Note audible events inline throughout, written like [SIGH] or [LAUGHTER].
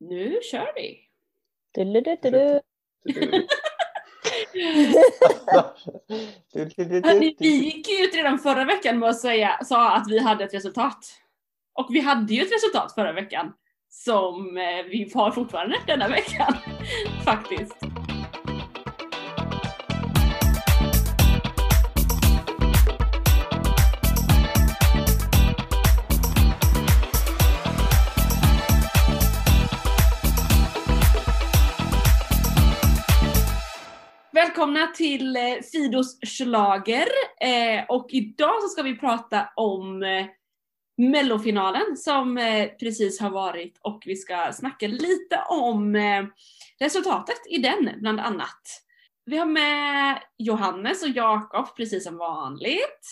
Nu kör vi! Du-du-du-du-du. Hörni, vi gick ju ut redan förra veckan med att säga sa att vi hade ett resultat. Och vi hade ju ett resultat förra veckan som eh, vi har fortfarande denna veckan. [LAUGHS] Faktiskt. Välkomna till eh, Fidos schlager eh, och idag så ska vi prata om eh, mellofinalen som precis har varit och vi ska snacka lite om resultatet i den bland annat. Vi har med Johannes och Jakob precis som vanligt.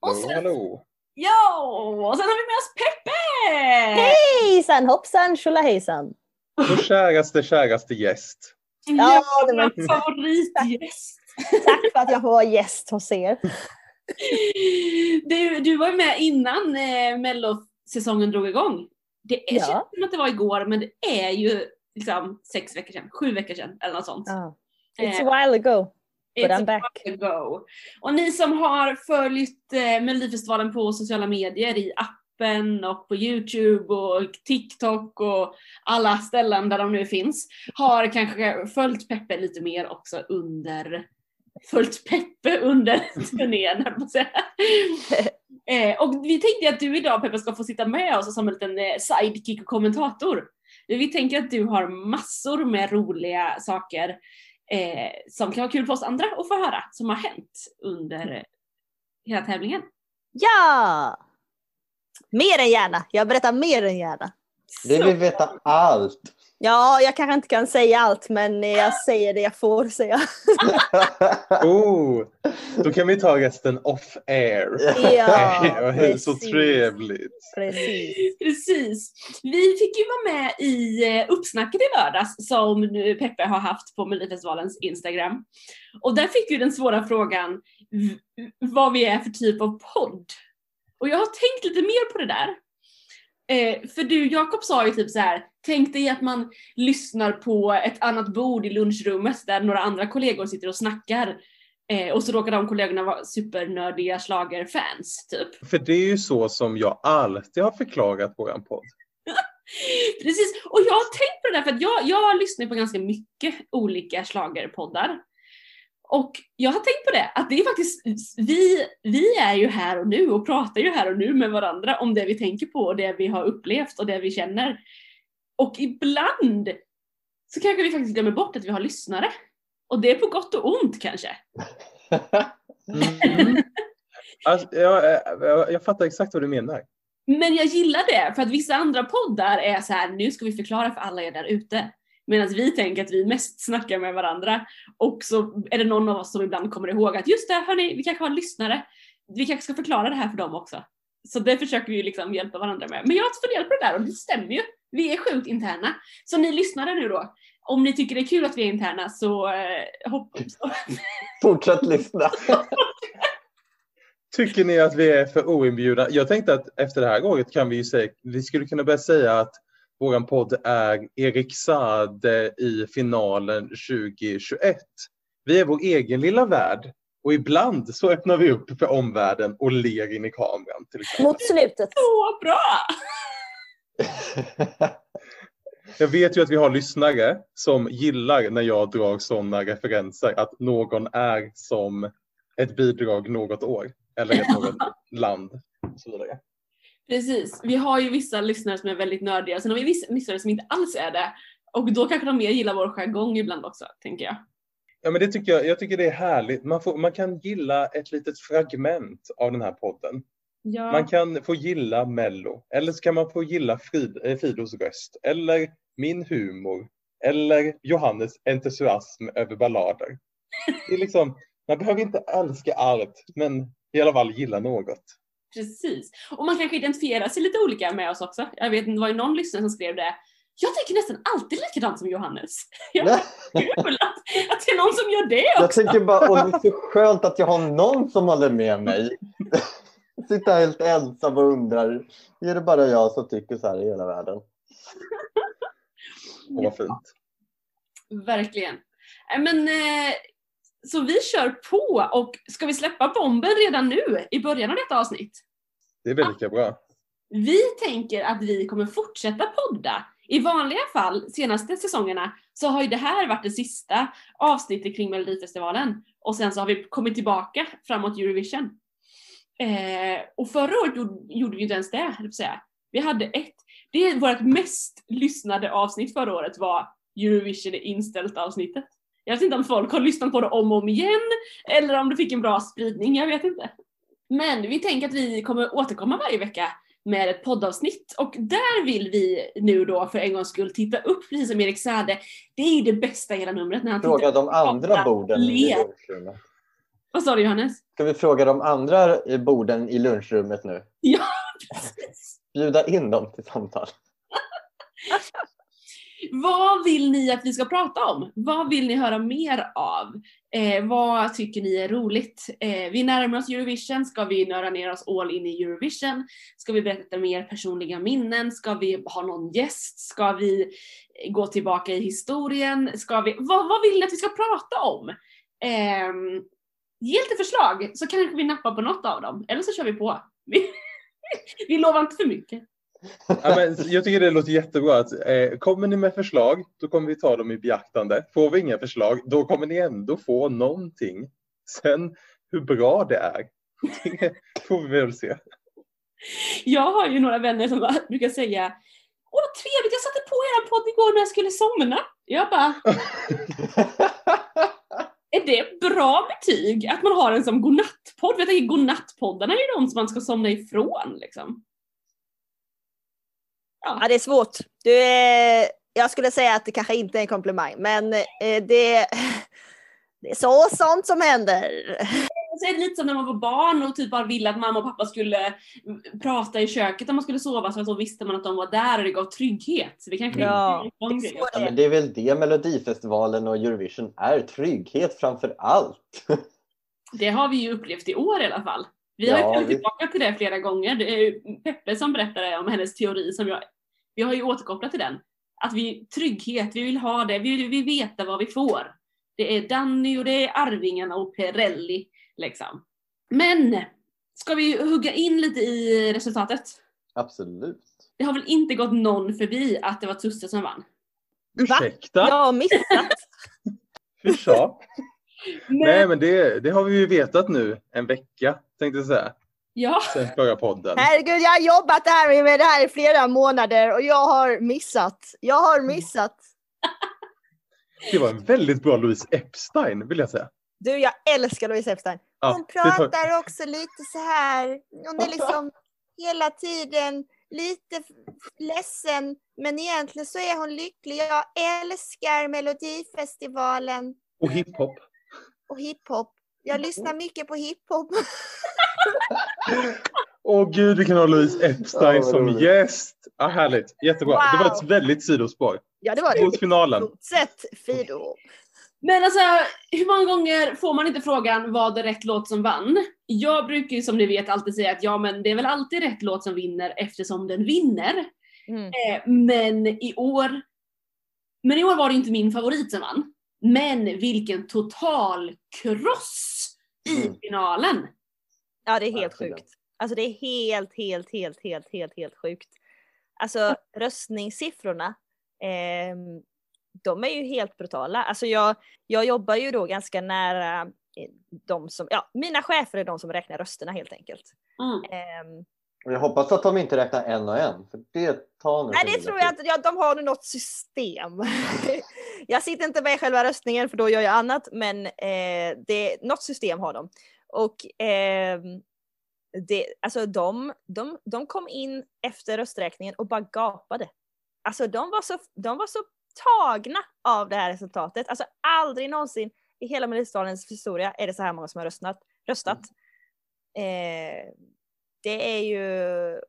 Och Hallå, sen, hallå. ja, och sen har vi med oss Peppe! Hejsan hoppsan tjolahejsan! Vår käraste, käraste gäst. Ja, det var- Vår favoritgäst. Tack för att jag får vara gäst hos er. Du, du var med innan eh, mellosäsongen drog igång. Det är, Ja. känns som att det var igår men det är ju liksom sex veckor sedan, sju veckor sedan eller något sånt. Eh, It's a while ago, but I'm back. ago. Och ni som har följt eh, Melodifestivalen på sociala medier i appen och på Youtube och TikTok och alla ställen där de nu finns har kanske följt Peppe lite mer också under följt Peppe under [LAUGHS] turnén. [LAUGHS] Eh, och vi tänkte att du idag Peppe ska få sitta med oss som en liten eh, sidekick och kommentator. Vi tänker att du har massor med roliga saker eh, som kan vara kul för oss andra att få höra som har hänt under hela tävlingen. Ja! Mer än gärna. Jag berättar mer än gärna. Vi vill veta allt. Ja, jag kanske inte kan säga allt, men jag säger det jag får säga. [LAUGHS] Oh, då kan vi ta resten off air. Ja, [LAUGHS] Hej, så precis. trevligt. Precis. Precis. Vi fick ju vara med i eh, uppsnacket i lördags som nu Peppe har haft på Melodifestivalens Instagram. Och där fick vi den svåra frågan vad vi är för typ av podd. Och jag har tänkt lite mer på det där. Eh, för du Jakob sa ju typ så här, tänk dig att man lyssnar på ett annat bord i lunchrummet där några andra kollegor sitter och snackar. Eh, och så råkar de kollegorna vara supernördiga schlagerfans typ. För det är ju så som jag alltid har förklarat våran podd. [LAUGHS] Precis, och jag har tänkt på det där för att jag, jag lyssnar på ganska mycket olika schlagerpoddar. Och jag har tänkt på det, att det är faktiskt, vi, vi är ju här och nu och pratar ju här och nu med varandra om det vi tänker på och det vi har upplevt och det vi känner. Och ibland så kanske vi faktiskt glömmer bort att vi har lyssnare. Och det är på gott och ont kanske. Mm. Alltså, jag, jag, jag fattar exakt vad du menar. Men jag gillar det, för att vissa andra poddar är så här, nu ska vi förklara för alla er där ute. Medan vi tänker att vi mest snackar med varandra. Och så är det någon av oss som ibland kommer ihåg att just det, hörni, vi kanske har en lyssnare. Vi kanske ska förklara det här för dem också. Så det försöker vi ju liksom hjälpa varandra med. Men jag har funderat på det där och det stämmer ju. Vi är sjukt interna. Så ni lyssnare nu då, om ni tycker det är kul att vi är interna så eh, hoppas [LAUGHS] Fortsätt lyssna. [LAUGHS] Tycker ni att vi är för oinbjudna? Jag tänkte att efter det här året kan vi ju säga, vi skulle kunna börja säga att våran podd är Erik Saade i finalen 2021. Vi är vår egen lilla värld och ibland så öppnar vi upp för omvärlden och ler in i kameran. Till exempel. Mot slutet. så bra! [LAUGHS] Jag vet ju att vi har lyssnare som gillar när jag drar sådana referenser, att någon är som ett bidrag något år eller ett något [LAUGHS] land. Och så vidare. Precis. Vi har ju vissa lyssnare som är väldigt nördiga, sen har vi vissa lyssnare som inte alls är det. Och då kanske de mer gillar vår jargong ibland också, tänker jag. Ja, men det tycker jag, jag tycker det är härligt. Man, får, man kan gilla ett litet fragment av den här podden. Ja. Man kan få gilla Mello, eller så kan man få gilla Frid, eh, Fidos röst, eller min humor, eller Johannes entusiasm över ballader. Det är liksom, man behöver inte älska allt, men i alla fall gilla något. Precis. Och man kanske identifierar sig lite olika med oss också. Jag vet, det var ju någon lyssnare som skrev det. Jag tänker nästan alltid likadant som Johannes. [LAUGHS] Jag kul att, att det är någon som gör det Jag också. tänker bara, och det är så skönt att jag har någon som håller med mig. [LAUGHS] Sitta helt ensam och undrar, är det bara jag som tycker så här i hela världen? [LAUGHS] Åh, vad fint. Verkligen. Eh, Men eh, så vi kör på och ska vi släppa bomben redan nu i början av detta avsnitt? Det är väl lika bra. Vi tänker att vi kommer fortsätta podda. I vanliga fall, senaste säsongerna, så har ju det här varit det sista avsnittet kring Melodifestivalen. Och sen så har vi kommit tillbaka framåt Eurovision. Eh, och förra året gjorde, vi inte ens det, jag säga. Vi hade ett. Det är vårt mest lyssnade avsnitt förra året var Eurovision inställt avsnittet. Jag vet inte om folk har lyssnat på det om och om igen, eller om det fick en bra spridning, jag vet inte. Men vi tänker att vi kommer återkomma varje vecka med ett poddavsnitt och där vill vi nu då för en gångs skull titta upp, precis som Erik Sade. Det är ju det bästa i hela numret när han Fråga de andra borden i lunchrummet. Vad sa du Johannes? Ska vi fråga de andra borden i lunchrummet nu? Ja, [LAUGHS] precis. Bjuda in dem till samtal. [LAUGHS] Vad vill ni att vi ska prata om? Vad vill ni höra mer av? Eh, vad tycker ni är roligt? Eh, vi närmar oss Eurovision, ska vi nöra ner oss all in i Eurovision? Ska vi berätta mer personliga minnen? Ska vi ha någon gäst? Ska vi gå tillbaka i historien? Ska vi, vad, vad vill ni att vi ska prata om? Eh, ge lite förslag så kanske vi nappar på något av dem, eller så kör vi på. Vi, [LAUGHS] vi lovar inte för mycket. Ja, men jag tycker det låter jättebra. Att, eh, kommer ni med förslag, då kommer vi ta dem i beaktande. Får vi inga förslag, då kommer ni ändå få någonting. Sen hur bra det är, det [LAUGHS] får vi väl se. Jag har ju några vänner som bara brukar säga Åh vad trevligt, jag satte på er podd igår när jag skulle somna. Jag bara, [LAUGHS] är det bra betyg att man har en som godnattpodd? Jag tänker godnattpoddarna är ju de som man ska somna ifrån liksom. Ja, det är svårt. Du är, jag skulle säga att det kanske inte är en komplimang, men eh, det, [LAUGHS] det är så sånt som händer. Så är det lite som när man var barn och typ bara ville att mamma och pappa skulle prata i köket när man skulle sova så att då visste man att de var där och det gav trygghet. Så det kanske Ja, är en grej. Ja, men det är väl det Melodifestivalen och Eurovision är. Trygghet framför allt. [LAUGHS] Det har vi ju upplevt i år i alla fall. Vi har ju Ja, kommit vi- tillbaka till det flera gånger. Det är ju Peppe som berättade om hennes teori som jag, vi har ju återkopplat till den. Att vi, trygghet, vi vill ha det, vi vill vi veta vad vi får. Det är Danny och det är Arvingarna och Perelli liksom. Men, ska vi hugga in lite i resultatet? Absolut. Det har väl inte gått någon förbi att det var Tusse som vann? Ursäkta? Jag har missat. [LAUGHS] Hur så? Men, Nej, men det, det har vi ju vetat nu en vecka, tänkte jag säga, ja, sen förra podden. Herregud, jag har jobbat här med det här i flera månader och jag har missat. Jag har missat. Det var en väldigt bra Louise Epstein, vill jag säga. Du, jag älskar Louise Epstein. Ja, Hon det tar- pratar också lite så här. Hon är liksom hela tiden lite ledsen, men egentligen så är hon lycklig. Jag älskar Melodifestivalen Och hiphop. Och hiphop. Jag lyssnar mycket på hiphop. Åh gud, vi kan ha Louise Epstein Ja, vad som roligt. gäst. Ja, härligt, jättebra. Det var Wow. ett väldigt sidospår. Ja, det var det. Mot finalen. Stort sett Fido. Men alltså, hur många gånger får man inte frågan var det rätt låt som vann? Jag brukar ju som ni vet alltid säga att ja men det är väl alltid rätt låt som vinner eftersom den vinner. Mm. Eh, men i år men i år var det inte min favorit som vann. Men vilken total kross i Mm. finalen! Ja, det är helt Verkligen. sjukt. Alltså det är helt, helt, helt, helt, helt, helt sjukt. Alltså röstningssiffrorna, ehm, de är ju helt brutala. Alltså jag, jag jobbar ju då ganska nära eh, de som, ja, mina chefer är de som räknar rösterna helt enkelt. Mm. Ehm, Och jag hoppas att de inte räknar en och en. För det tar nej, det tror jag inte. Ja, de har nog något system. [LAUGHS] jag sitter inte med i själva röstningen för då gör jag annat, men eh, det, något system har de. Och ehm, det, alltså de, de, de kom in efter rösträkningen och bara gapade. Alltså de var så, de var så tagna av det här resultatet. Alltså aldrig någonsin i hela Melodifestivalens historia är det så här många som har röstat. röstat. Eh, det är ju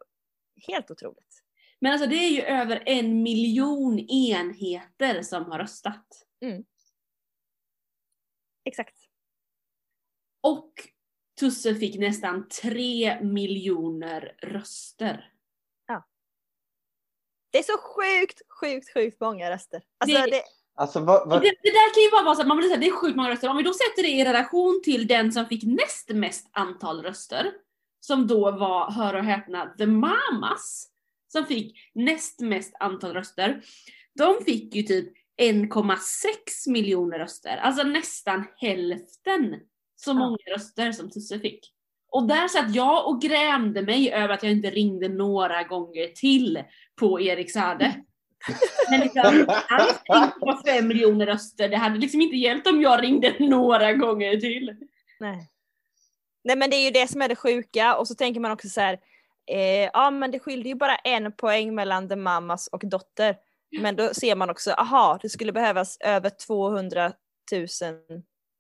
helt otroligt. Men alltså det är ju över en miljon enheter som har röstat. Exakt. Och Tusse fick nästan tre miljoner röster. Det är så sjukt, sjukt, sjukt många röster. Alltså, Det- det, Alltså vad, vad, Det, det där kan ju bara vara så att man vill säga det är sjukt många röster. Om vi då sätter det i relation till den som fick näst mest antal röster, som då var, hör och häpna, The Mamas, som fick näst mest antal röster. De fick ju typ 1,6 miljoner röster, alltså nästan hälften så Ja. många röster som Tusse fick. Och där satt jag och grämde mig över att jag inte ringde några gånger till på Erik Sade. [LAUGHS] Men liksom, hans 1,5 miljoner röster, det hade liksom inte hjälpt om jag ringde några gånger till. nej. Nej men det är ju det som är det sjuka och så tänker man också så här. Eh, ja men det skilde ju bara en poäng mellan The Mamas och Dotter. Men då ser man också, aha det skulle behövas över 200 000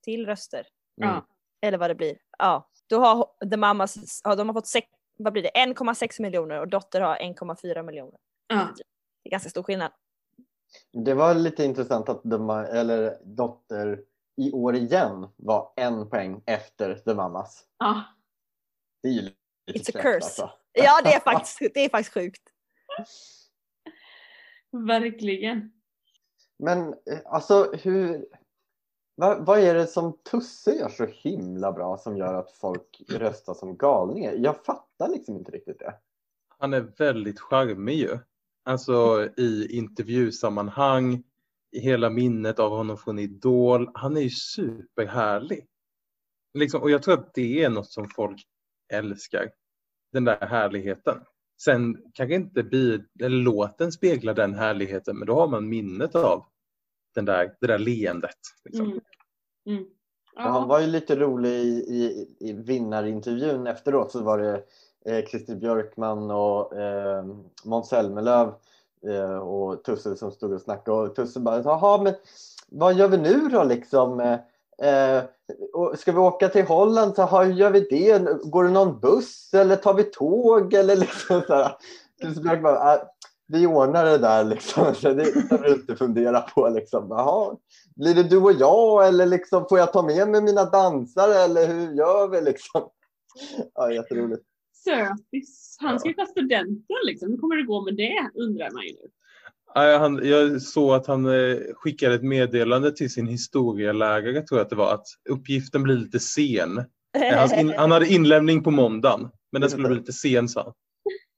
till röster. Mm. Eller vad det blir. Ja, då har The Mamas, ja, de har fått sex, vad blir det, 1,6 miljoner och Dotter har 1,4 miljoner. Ja. Det är ganska stor skillnad. Det var lite intressant att de, eller Dotter i år igen var en poäng efter The Mamas. ja. Det är ju lite It's a curse. Alltså. Ja det är [LAUGHS] faktiskt, det är faktiskt sjukt. Verkligen. Men eh, alltså hur... Vad, vad är det som Tusse gör så himla bra som gör att folk röstar som galningar? Jag fattar liksom inte riktigt det. Han är väldigt charmig ju. Alltså i intervjusammanhang, hela minnet av honom från Idol. Han är ju superhärlig. Liksom, och jag tror att det är något som folk älskar. Den där härligheten. Sen kanske inte bi- eller låten speglar den härligheten men då har man minnet av den där, det där leendet. Liksom. Mm. Mm. Han var ju lite rolig i, i, i vinnarintervjun efteråt så var det eh, Christer Björkman och eh, Måns Zelmerlöw Eh, och Tusse som stod och snackade och Tusse bara jaha men vad gör vi nu då liksom? Eh, eh och ska vi åka till Holland så hur gör vi det? Går det någon buss eller tar vi tåg eller liksom så här. Tusse bara, äh, vi ordnar det där liksom. [LAUGHS] Så det behöver du inte fundera på liksom. Jaha, blir det du och jag eller liksom, får jag ta med mig mina dansare eller hur gör vi liksom? [LAUGHS] Ja, jätteroligt. Sötis. Han ska ju ta studenten liksom. Hur kommer det gå med det undrar man ju nu. Han, jag såg att han eh, skickade ett meddelande till sin historielärare tror jag att det var att uppgiften blir lite sen. Eh, Hans in, han hade inlämning på måndagen men den skulle bli lite sen sa han.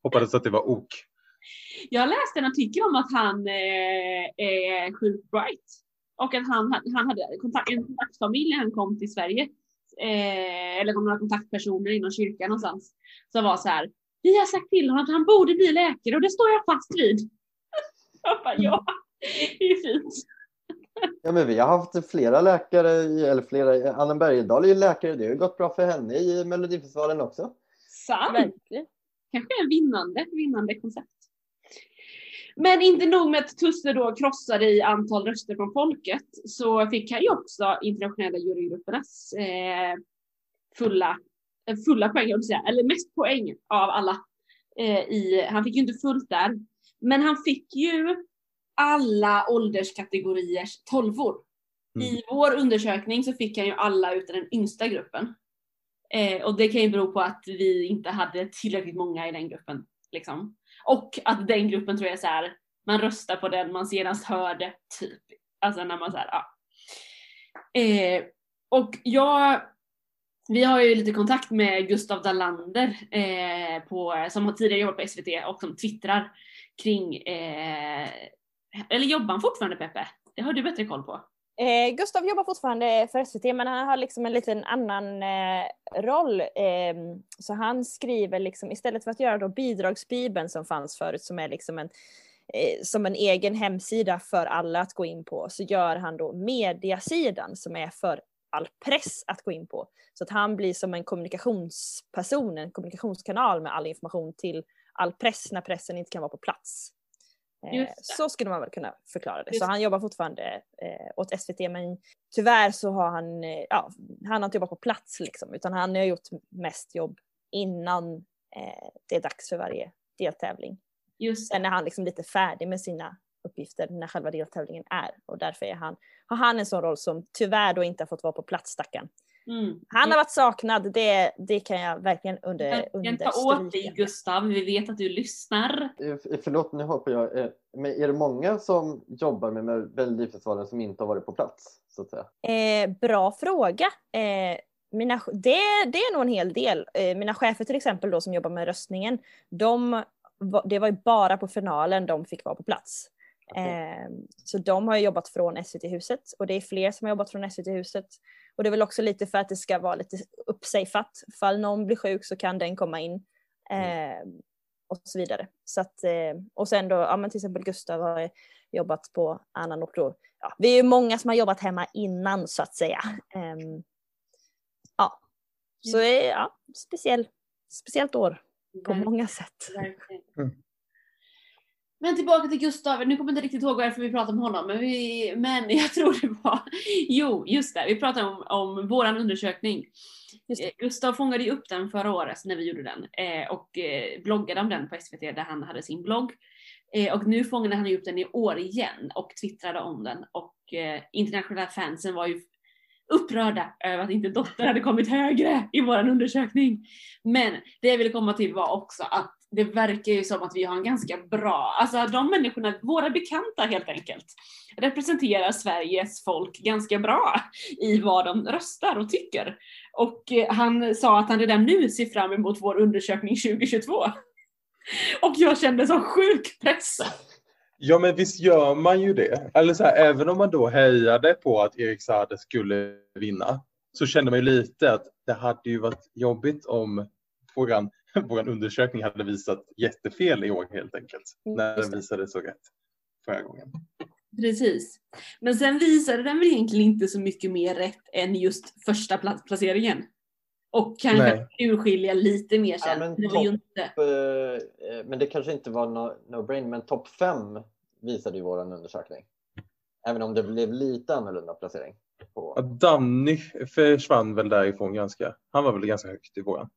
Hoppades att det var ok. Jag läste en artikel om att han eh, är sjukt bright. Och att han, han hade kontakt, en kontaktfamilj när han kom till Sverige. Eh, eller några kontaktpersoner inom kyrkan någonstans. Som var så här. Vi har sagt till honom att han borde bli läkare och det står jag fast vid. [LAUGHS] Jag bara, ja, det är fint. Ja, men vi har haft flera läkare, eller flera, Anna Bergendahl är ju läkare, det har ju gått bra för henne i Melodifestivalen också. Sant. Verkligen. Kanske en vinnande, vinnande koncept. Men inte nog med att Tusse då krossade i antal röster från folket så fick han ju också internationella jurygruppernas eh, fulla, eh, fulla poäng, jag säga, eller mest poäng av alla. Eh, i, han fick ju inte fullt där, men han fick ju alla ålderskategoriers tolvor. Mm. I vår undersökning så fick han ju alla utan den yngsta gruppen. Eh, och det kan ju bero på att vi inte hade tillräckligt många i den gruppen. Liksom. Och att den gruppen tror jag är så här, man röstar på den man senast hörde, typ. Alltså när man så här, ja. Eh, och jag, vi har ju lite kontakt med Gustav Dalander eh, på, som har tidigare jobbat på SVT och som twittrar kring, eh, eller jobbar han fortfarande Peppe? Det har du bättre koll på. Eh, Gustav jobbar fortfarande för SVT men han har liksom en liten annan eh, roll. Eh, så han skriver liksom istället för att göra då bidragsbibeln som fanns förut som är liksom en eh, som en egen hemsida för alla att gå in på så gör han då mediasidan som är för all press att gå in på. Så att han blir som en kommunikationsperson, en kommunikationskanal med all information till all press när pressen inte kan vara på plats. Eh. Så skulle man väl kunna förklara det. Just Så han jobbar fortfarande eh, åt SVT men tyvärr så har han, eh, ja, han har inte jobbat på plats liksom utan han har gjort mest jobb innan eh, det är dags för varje deltävling. Just Sen är han liksom lite färdig med sina uppgifter när själva deltävlingen är och därför är han, har han en sån roll som tyvärr då inte har fått vara på plats stackarn. Mm. Han har varit saknad, det, det kan jag verkligen under, Verkligen ta åt dig understryka. Gustav, vi vet att du lyssnar. Eh, Förlåt, nu hoppar jag. Eh, Men är det många som jobbar med Melodifestivalen som inte har varit på plats? Så att säga? Eh, bra fråga. Eh, mina, det, det är nog en hel del. Eh, mina chefer till exempel då som jobbar med röstningen, de, det var ju bara på finalen de fick vara på plats. Eh, så de har jobbat från SVT-huset och det är fler som har jobbat från SVT-huset. Och det är väl också lite för att det ska vara lite uppsafeat. Fall någon blir sjuk så kan den komma in. Eh, och så vidare. Så att, eh, och sen då, ja men till exempel Gustav har jobbat på annan ort då. Ja, vi är ju många som har jobbat hemma innan så att säga. Ehm, ja, så eh, ja, speciell, speciellt år på många sätt. Mm. Men tillbaka till Gustav, nu kommer jag inte riktigt ihåg varför vi pratade om honom, men, vi, men jag tror det var, jo just det, vi pratade om, om våran undersökning. Eh, Gustav fångade ju upp den förra året när vi gjorde den eh, och eh, bloggade om den på SVT där han hade sin blogg. Och nu fångade han ju upp den i år igen och twittrade om den och internationella fansen var ju upprörda över att inte Dotter hade kommit högre i våran undersökning. Men det jag ville komma till var också att det verkar ju som att vi har en ganska bra, alltså de människorna, våra bekanta helt enkelt, representerar Sveriges folk ganska bra i vad de röstar och tycker. Och eh, han sa att han redan nu ser fram emot vår undersökning 2022. Och jag kände sån sjuk press. Ja men visst gör man ju det. Eller så här, även om man då hejade på att Erik Saade skulle vinna så kände man ju lite att det hade ju varit jobbigt om frågan [LAUGHS] våran undersökning hade visat jättefel i år helt enkelt. Mm, när den visade så rätt förra gången. Precis. Men sen visade den väl egentligen inte så mycket mer rätt än just första pla- placeringen. Och kanske Nej. urskilja lite mer Ja, sen. men ju topp- inte... Eh, eh, Men det kanske inte var no- no-brain, men topp fem visade ju vår undersökning. Även om det blev lite annorlunda placering. Ja, På. Danny försvann väl därifrån ganska. Han var väl ganska högt i våran.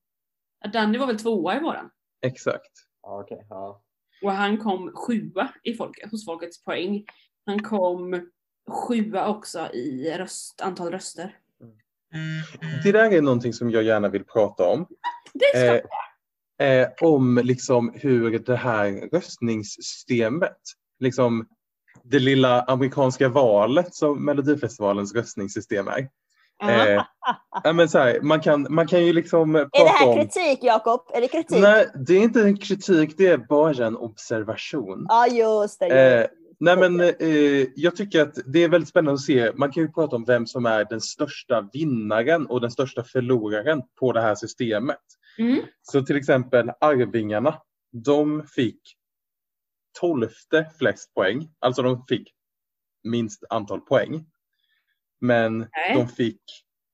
Danny var väl tvåa i våran. Exakt. Okej, ja. Och han kom sjua i folket, hos folkets poäng. Han kom sjua också i röst, antal röster. Det där är någonting som jag gärna vill prata om. Det ska Eh, eh, om liksom hur det här röstningssystemet, liksom det lilla amerikanska valet som Melodifestivalens röstningssystem är. Eh, men så här, man, kan, man kan ju liksom prata Är det här om... kritik Jakob? Är det kritik? Nej, det är inte en kritik, det är bara en observation. Ja just det. Eh, just det. Nej men eh, jag tycker att det är väldigt spännande att se, man kan ju prata om vem som är den största vinnaren och den största förloraren på det här systemet. Mm. Så till exempel Arvingarna, de fick tolfte flest poäng, alltså de fick minst antal poäng. Men Nej. de fick,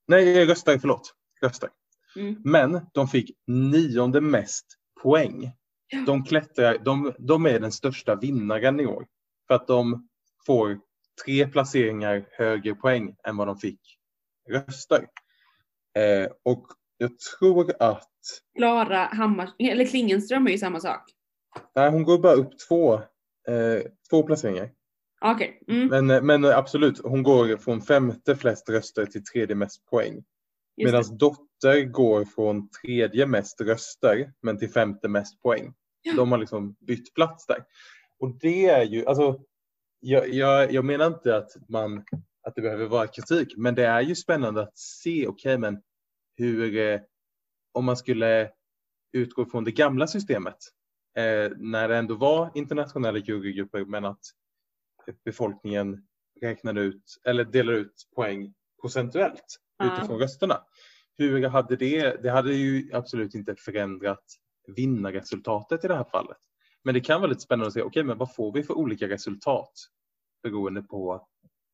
nej röstare, förlåt, röstare. Mm. Men de fick nionde mest poäng. De klättrar, de, de är den största vinnaren i år. För att de får tre placeringar högre poäng än vad de fick röster. Eh, och jag tror att Klara Hammar, eller Klingenström är ju samma sak. nej, hon går bara upp två, eh, två placeringar. Okej. Mm. Men, eh, men absolut, hon går från femte flest röster till tredje mest poäng. Medan. Dotter går från tredje mest röster men till femte mest poäng. Ja. De har liksom bytt plats där. Och det är ju, alltså, jag, jag, jag menar inte att, man, att det behöver vara kritik, men det är ju spännande att se, okej men hur, eh, om man skulle utgå från det gamla systemet, eh, när det ändå var internationella jurygrupper men att befolkningen räknade ut, eller delade ut poäng procentuellt Ja. utifrån rösterna. Hur hade det, det hade ju absolut inte förändrat vinnarresultatet i det här fallet. Men det kan vara lite spännande att se, okej men vad får vi för olika resultat beroende på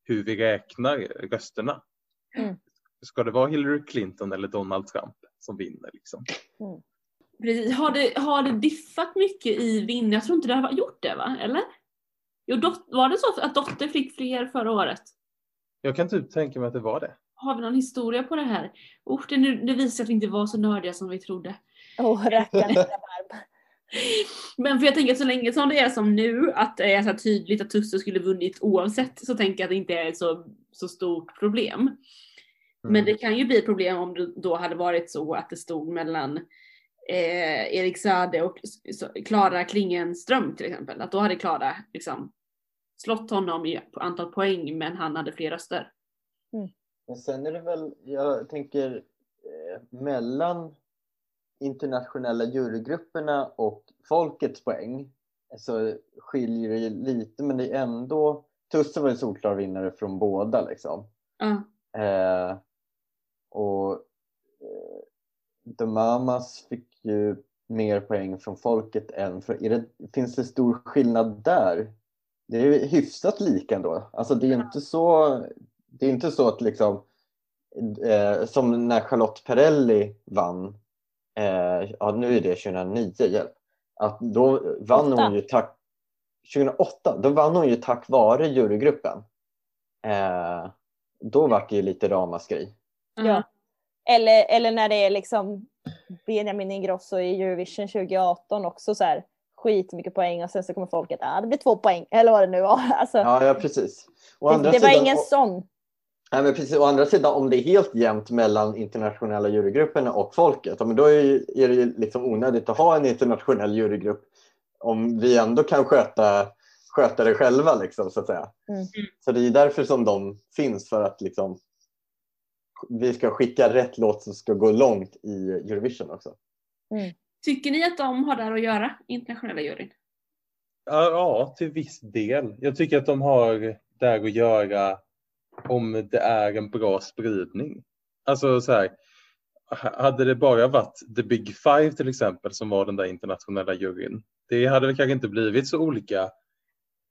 hur vi räknar rösterna. Mm. Ska det vara Hillary Clinton eller Donald Trump som vinner? Liksom? Precis. Har, det, har det diffat mycket i vinn? Jag tror inte det har gjort det va? Eller? Jo, dot, var det så att Dotter fick fler förra året? Jag kan typ tänka mig att det var det. Har vi någon historia på det här? Oh, det, nu, det visar sig att vi inte var så nördiga som vi trodde. Åh rackarn varm. [LAUGHS] Men för jag tänker att så länge som det är som nu, att det är så tydligt att Tusse skulle vunnit oavsett, så tänker jag att det inte är ett så, så stort problem. Mm. Men det kan ju bli ett problem om det då hade varit så att det stod mellan eh, Erik Sade och Klara Klingenström till exempel. Att då hade Klara liksom slått honom i antal poäng men han hade fler röster. Men sen är det väl, jag tänker eh, mellan internationella jurygrupperna och folkets poäng så skiljer det ju lite men det är ändå Tusse var en solklar vinnare från båda liksom. Ja. Eh, och eh, The Mamas fick ju mer poäng från folket än för, är det, finns det stor skillnad där? Det är ju hyfsat lika ändå. Alltså det är inte så, det är inte så att liksom eh, som när Charlotte Perrelli vann, eh, ja nu är det 2009, hjälp, att då vann Åtta. hon ju tack 2008, då vann hon ju tack vare jurygruppen. Eh, då vart det ju lite ramaskri. Ja. Eller, eller när det är liksom Benjamin Ingrosso i Eurovision 2018 också så här skitmycket poäng och sen så kommer folket, ah, det blir två poäng [LAUGHS] eller vad det nu var. Alltså, Ja, ja precis. Å det, det var sidan- ingen å- sån. Nej, men precis. Å andra sidan, om det är helt jämnt mellan internationella jurygrupperna och folket, men då är, ju, är det ju liksom onödigt att ha en internationell jurygrupp om vi ändå kan sköta, sköta det själva, liksom, så att säga. Mm. Så det är därför som de finns, för att liksom, vi ska skicka rätt låt som ska gå långt i Eurovision också. Tycker ni att de har där att göra, internationella juryn? Ja, till viss del. Jag tycker att de har där att göra om det är en bra spridning. Alltså så här, hade det bara varit The Big Five till exempel som var den där internationella juryn. Det hade väl kanske inte blivit så olika,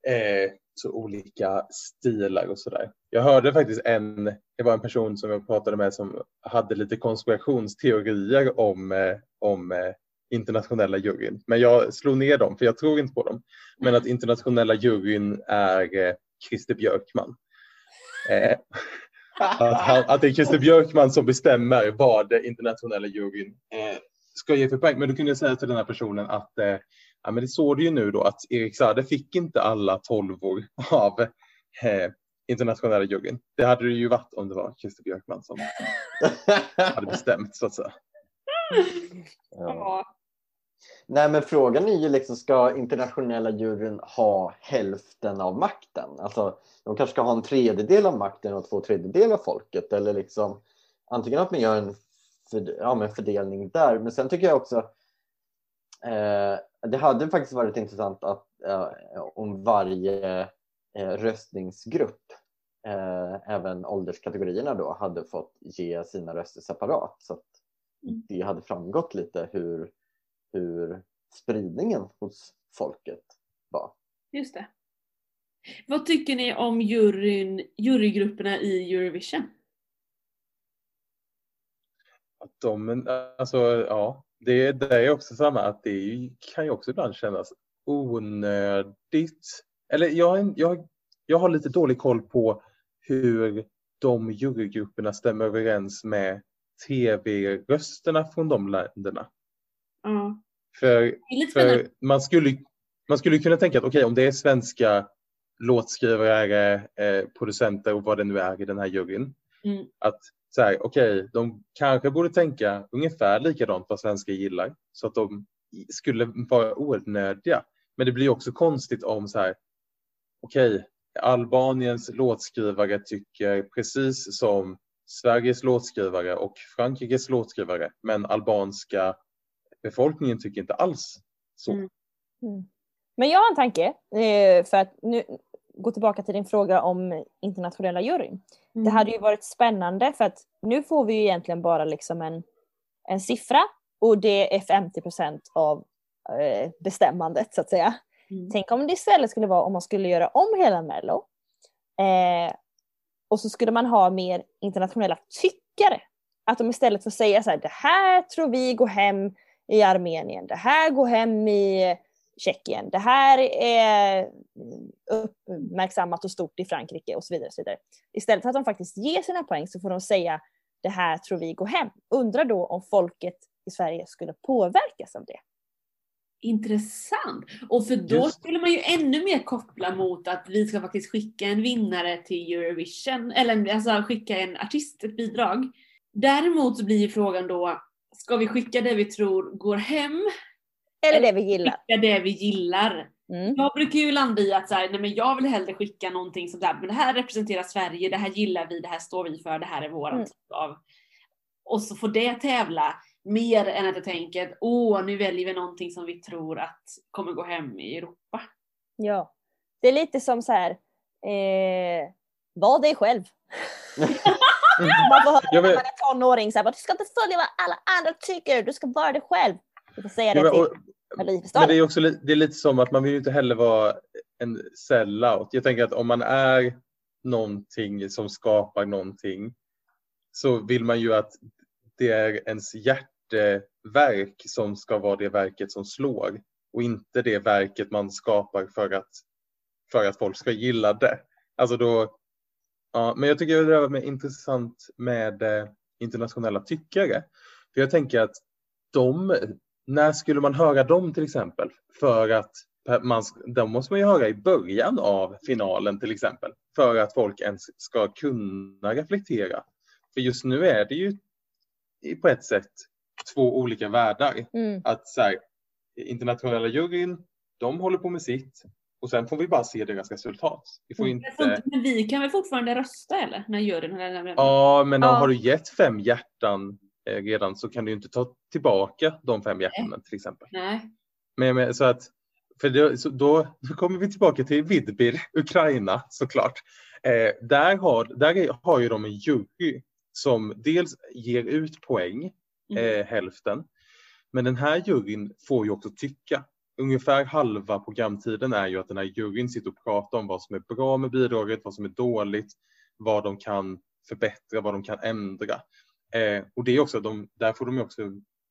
eh, så olika stilar och sådär. Jag hörde faktiskt en, det var en person som jag pratade med som hade lite konspirationsteorier om, eh, om eh, internationella juryn. Men jag slog ner dem för jag tror inte på dem. Men att internationella juryn är eh, Christer Björkman. Eh, [LAUGHS] att, han, att det är Christer Björkman som bestämmer vad det internationella juryn eh, ska ge för poäng. Men då kunde jag säga till den här personen att eh, ja, men det såg du ju nu då att Erik Saade fick inte alla tolvor av eh, internationella juryn. Det hade det ju varit om det var Christer Björkman som [LAUGHS] hade bestämt så att säga. ja. Nej men frågan är ju liksom, ska internationella juryn ha hälften av makten? Alltså de kanske ska ha en tredjedel av makten och två tredjedelar av folket eller liksom antingen att man gör en för, ja, fördelning där men sen tycker jag också eh, det hade faktiskt varit intressant att eh, om varje eh, röstningsgrupp eh, även ålderskategorierna då hade fått ge sina röster separat så att Mm. det hade framgått lite hur hur spridningen hos folket var. Just det. Vad tycker ni om juryn, jurygrupperna i Eurovision? Att de, alltså, ja, det, det är också samma att det kan ju också ibland kännas onödigt. Eller jag, jag, jag har lite dålig koll på hur de jurygrupperna stämmer överens med tv-rösterna från de länderna. För, för man, skulle, man skulle kunna tänka att okej om det är svenska låtskrivare, eh, producenter och vad det nu är i den här juryn. Mm. Att så här, okej, de kanske borde tänka ungefär likadant vad svenskar gillar så att de skulle vara onödiga. Men det blir också konstigt om så här, okej, Albaniens låtskrivare tycker precis som Sveriges låtskrivare och Frankrikes låtskrivare, men albanska befolkningen tycker inte alls så. Mm. Men jag har en tanke, eh, för att nu gå tillbaka till din fråga om internationella juryn. Mm. Det hade ju varit spännande för att nu får vi ju egentligen bara liksom en, en siffra och det är 50% av eh, bestämmandet så att säga. Mm. Tänk om det istället skulle vara om man skulle göra om hela Mello eh, och så skulle man ha mer internationella tyckare. Att de istället får säga så här, det här tror vi går hem i Armenien, det här går hem i Tjeckien, det här är uppmärksammat och stort i Frankrike och så vidare. Och så vidare. Istället för att de faktiskt ger sina poäng så får de säga det här tror vi går hem. Undrar då om folket i Sverige skulle påverkas av det. Intressant! Och för då Just. skulle man ju ännu mer koppla mot att vi ska faktiskt skicka en vinnare till Eurovision, eller alltså skicka en artist, ett bidrag. Däremot så blir ju frågan då, ska vi skicka det vi tror går hem, Eller det vi gillar. skicka det vi gillar? Mm. Jag brukar ju landa i att så här, nej men jag vill hellre skicka någonting som så här, men det här representerar Sverige, det här gillar vi, det här står vi för, det här är våran Mm. typ av... Och så får det tävla mer än att jag tänker, åh nu väljer vi någonting som vi tror att kommer gå hem i Europa. Ja. Det är lite som så här. Eh, var dig själv. [LAUGHS] [LAUGHS] Man får höra när man är tonåring så här, du ska inte följa vad alla andra tycker, du ska vara dig själv. Du får säga det men, till och, men det är också det är lite som att man vill ju inte heller vara en sellout. Jag tänker att om man är någonting som skapar någonting så vill man ju att det är ens hjärteverk som ska vara det verket som slår och inte det verket man skapar för att, för att folk ska gilla det. Alltså då, ja, men jag tycker det är intressant med eh, internationella tyckare. För jag tänker att de när skulle man höra dem till exempel? För att man, de måste man ju höra i början av finalen till exempel. För att folk ens ska kunna reflektera. För just nu är det ju på ett sätt två olika världar. Mm. Att så här, internationella juryn, de håller på med sitt och sen får vi bara se deras resultat. Vi får får inte... Men vi kan väl fortfarande rösta eller? När juryn eller? Ja, men Ja. har du gett fem hjärtan eh, redan så kan du inte ta tillbaka de fem hjärtanen till exempel. Nej. Men, men så att, för det, så då, då kommer vi tillbaka till Vidbir, Ukraina såklart. Eh, där har, där är, har ju de en jury som dels ger ut poäng, Mm. eh, hälften. Men den här juryn får ju också tycka. Ungefär halva programtiden är ju att den här juryn sitter och pratar om vad som är bra med bidraget, vad som är dåligt, vad de kan förbättra, vad de kan ändra. Eh, och det är också, de, där får de också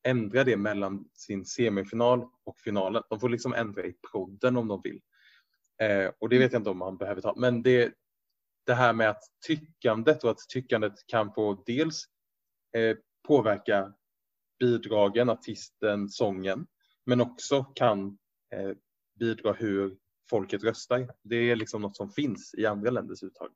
ändra det mellan sin semifinal och finalen. De får liksom ändra i prodden om de vill. Eh, och det vet jag inte om man behöver ta. Men det, det här med att tyckandet och att tyckandet kan få dels eh, påverka bidragen, artisten, sången, men också kan eh, bidra hur folket röstar. Det är liksom något som finns i andra länders uttag.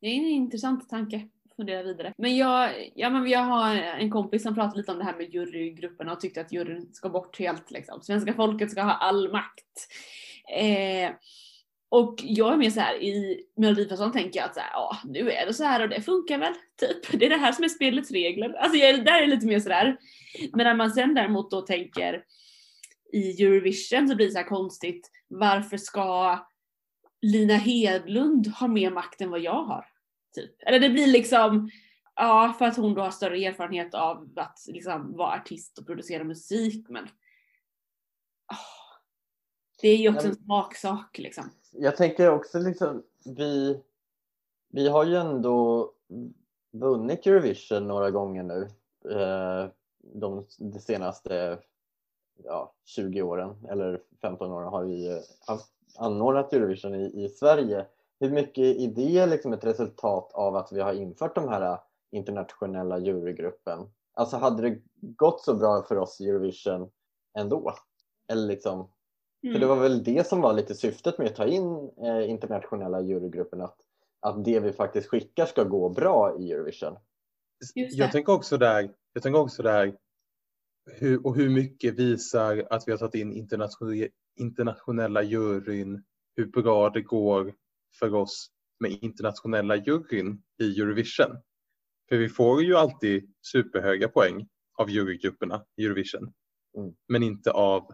Det är en intressant tanke. Fundera vidare. Men jag, ja, men jag har en kompis som pratade lite om det här med jurygrupperna och tyckte att juryn ska bort helt. Liksom. Svenska folket ska ha all makt. Eh, och jag är mer så här i Melodifestivalen tänker jag att så här, ja, nu är det så här och det funkar väl. Typ. [LAUGHS] Det är det här som är spelets regler. Alltså jag, där är lite mer sådär. Men när man sen däremot då tänker i Eurovision så blir det så här konstigt. Varför ska Lina Hedlund ha mer makt än vad jag har? Typ. Eller det blir liksom, ja för att hon då har större erfarenhet av att liksom vara artist och producera musik men ah, det är ju också en smaksak liksom. Jag tänker också liksom, vi, vi har ju ändå vunnit Eurovision några gånger nu. Eh, de, de senaste ja, 20 åren eller 15 åren har vi eh, haft, anordnat Eurovision i, i Sverige. Hur mycket är det liksom ett resultat av att vi har infört de här internationella jurygruppen? Alltså hade det gått så bra för oss i Eurovision ändå? Eller liksom, för det Mm. var väl det som var lite syftet med att ta in eh, internationella jurygruppen, att, att det vi faktiskt skickar ska gå bra i Eurovision. Jag tänker också där, jag tänker också där hur, och hur mycket visar att vi har tagit in internationella, internationella juryn, hur bra det går för oss med internationella juryn i Eurovision. För vi får ju alltid superhöga poäng av jurygrupperna i Eurovision. Mm. Men inte av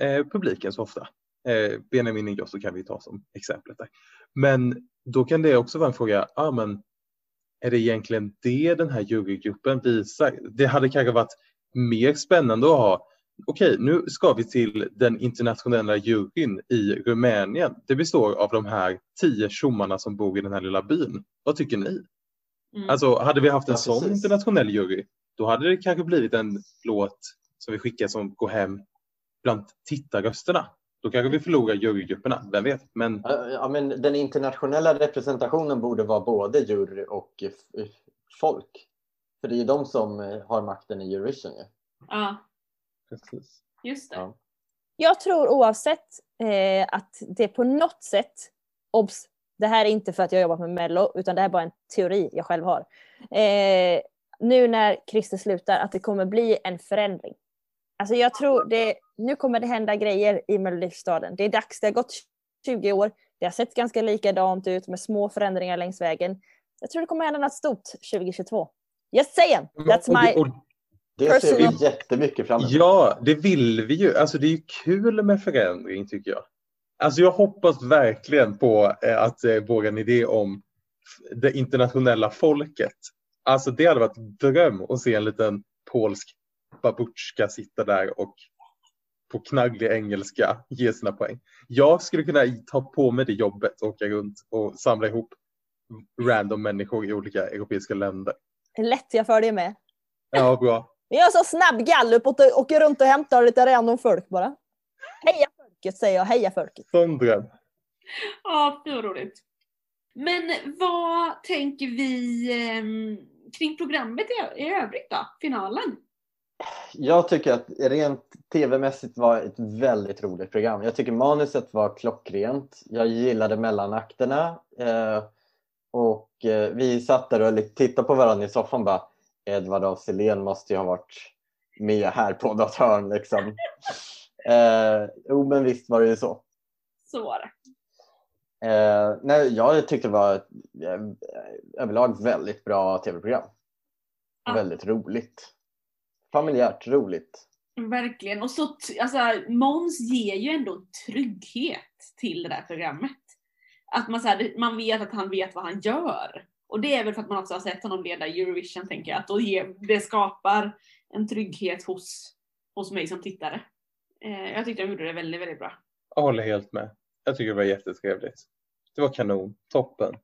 eh, publiken så ofta. Eh, Benjamin Ingrosso kan vi ta som exemplet där. Men då kan det också vara en fråga, ah, men är det egentligen det den här jurygruppen visar? Det hade kanske varit mer spännande att ha, okej nu ska vi till den internationella juryn i Rumänien. Det består av de här tio tjommarna som bor i den här lilla byn. Vad tycker ni? Mm. Alltså hade vi haft en Ja, sån precis. internationell jury, då hade det kanske blivit en låt som vi skickar som går hem bland tittarrösterna. Då kanske vi förlorar jurygrupperna, vem vet? Men Ja, men den internationella representationen borde vara både jury och folk. För det är ju de som eh, har makten i Eurovision. Ju. Ja, precis. just det. Ja. Jag tror oavsett eh, att det på något sätt, obs, det här är inte för att jag jobbat med Mello, utan det här är bara en teori jag själv har. Eh, nu när Christer slutar, att det kommer bli en förändring. Alltså jag tror det, nu kommer det hända grejer i Melodifestivalen. Det är dags, det har gått 20 år, det har sett ganska likadant ut med små förändringar längs vägen. Jag tror det kommer hända något stort 2022. Just saying! That's my... och Det ser vi jättemycket fram emot. Ja, det vill vi ju. Alltså det är ju kul med förändring tycker jag. Alltså jag hoppas verkligen på eh, att eh, våran idé om det internationella folket. Alltså det hade varit dröm att se en liten polsk babutjka sitta där och på knagglig engelska ge sina poäng. Jag skulle kunna ta på mig det jobbet, åka runt och samla ihop random människor i olika europeiska länder. Lätt jag för det med. Ja, bra. Vi gör så snabb gallup och åker runt och hämtar lite random folk bara. Heja folket säger jag, heja folket. Sån dröm. Ja, det var roligt. Men vad tänker vi ehm, kring programmet i, i övrigt då? Finalen? Jag tycker att rent tv-mässigt var ett väldigt roligt program. Jag tycker manuset var klockrent. Jag gillade mellanakterna. Och eh, vi satt där och tittade på varandra i soffan bara Edvard af Sillén måste ju ha varit med här på något hörn liksom. [LAUGHS] Eh, jo men visst var det ju så. Så var det. Eh, nej, jag tyckte det var ett, eh, överlag väldigt bra tv-program. Ja. Väldigt roligt. Familjärt roligt. Verkligen. Och så, alltså, Måns ger ju ändå trygghet till det där programmet. Att man, så här, man vet att han vet vad han gör. Och det är väl för att man också har sett honom leda Eurovision, tänker jag. Att då det skapar en trygghet hos, hos mig som tittare. Eh, jag tyckte de gjorde det väldigt, väldigt bra. Jag håller helt med. Jag tycker det var jättetrevligt. Det var kanon. Toppen.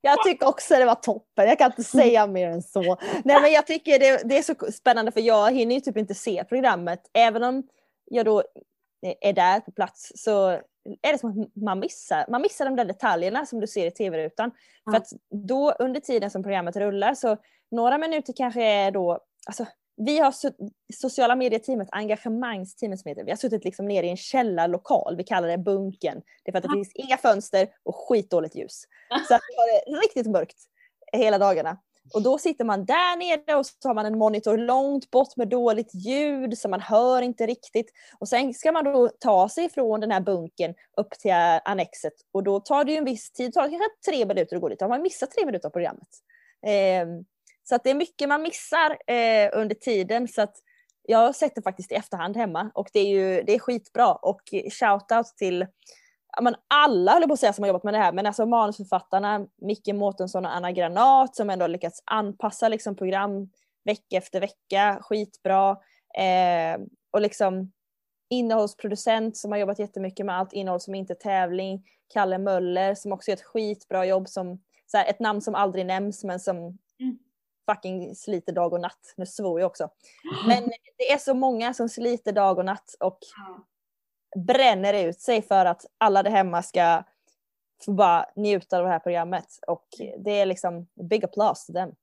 Jag tycker också det var toppen, jag kan inte säga mer än så. Nej men jag tycker det, det är så spännande för jag hinner ju typ inte se programmet. Även om jag då är där på plats så är det som att man missar, man missar de där detaljerna som du ser i tv-rutan. Ja. För att då under tiden som programmet rullar så några minuter kanske är då, alltså vi har sociala medieteamet, engagemangsteamet som heter, vi har suttit liksom nere i en källarlokal, vi kallar det bunken. Det är för att det finns inga fönster och skitdåligt ljus. Så det var riktigt mörkt hela dagarna. Och då sitter man där nere och så har man en monitor långt bort med dåligt ljud så man hör inte riktigt. Och sen ska man då ta sig från den här bunken upp till annexet och då tar det ju en viss tid, det tar kanske tre minuter att gå dit. Då har man missat tre minuter av programmet. Ehm, så att det är mycket man missar eh, under tiden så att jag har sett det faktiskt i efterhand hemma och det är ju det är skitbra och shoutout till men alla höll på att säga som har jobbat med det här, men alltså manusförfattarna Micke Mårtensson och Anna Granat som ändå har lyckats anpassa liksom program vecka efter vecka, skitbra. Eh, och liksom innehållsproducent som har jobbat jättemycket med allt innehåll som inte är tävling. Kalle Möller som också gör ett skitbra jobb som så här, ett namn som aldrig nämns men som Mm. fucking sliter dag och natt. Nu svor jag också. [LAUGHS] Men det är så många som sliter dag och natt och. Bränner ut sig för att alla där hemma ska få bara njuta av det här programmet. Och det är liksom big applause till dem.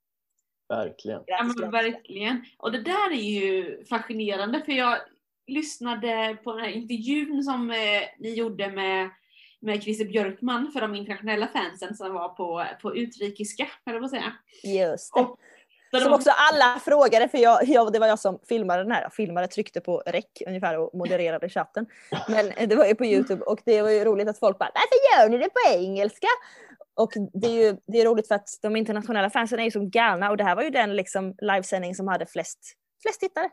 Verkligen. Ja men verkligen. Och det där är ju fascinerande för jag lyssnade på den här intervjun som eh, ni gjorde med, med Christer Björkman för de internationella fansen som var på, på utrikiska, på att säga. Just det. Och- Som också alla frågade, för jag, jag, det var jag som filmade den här. Jag filmade, tryckte på rec ungefär och modererade chatten. Men [LAUGHS] det var ju på Youtube och det var ju roligt att folk bara “Varför gör ni det på engelska?” Och det är ju det är roligt för att de internationella fansen är ju som galna och det här var ju den liksom livesändning som hade flest, flest tittare.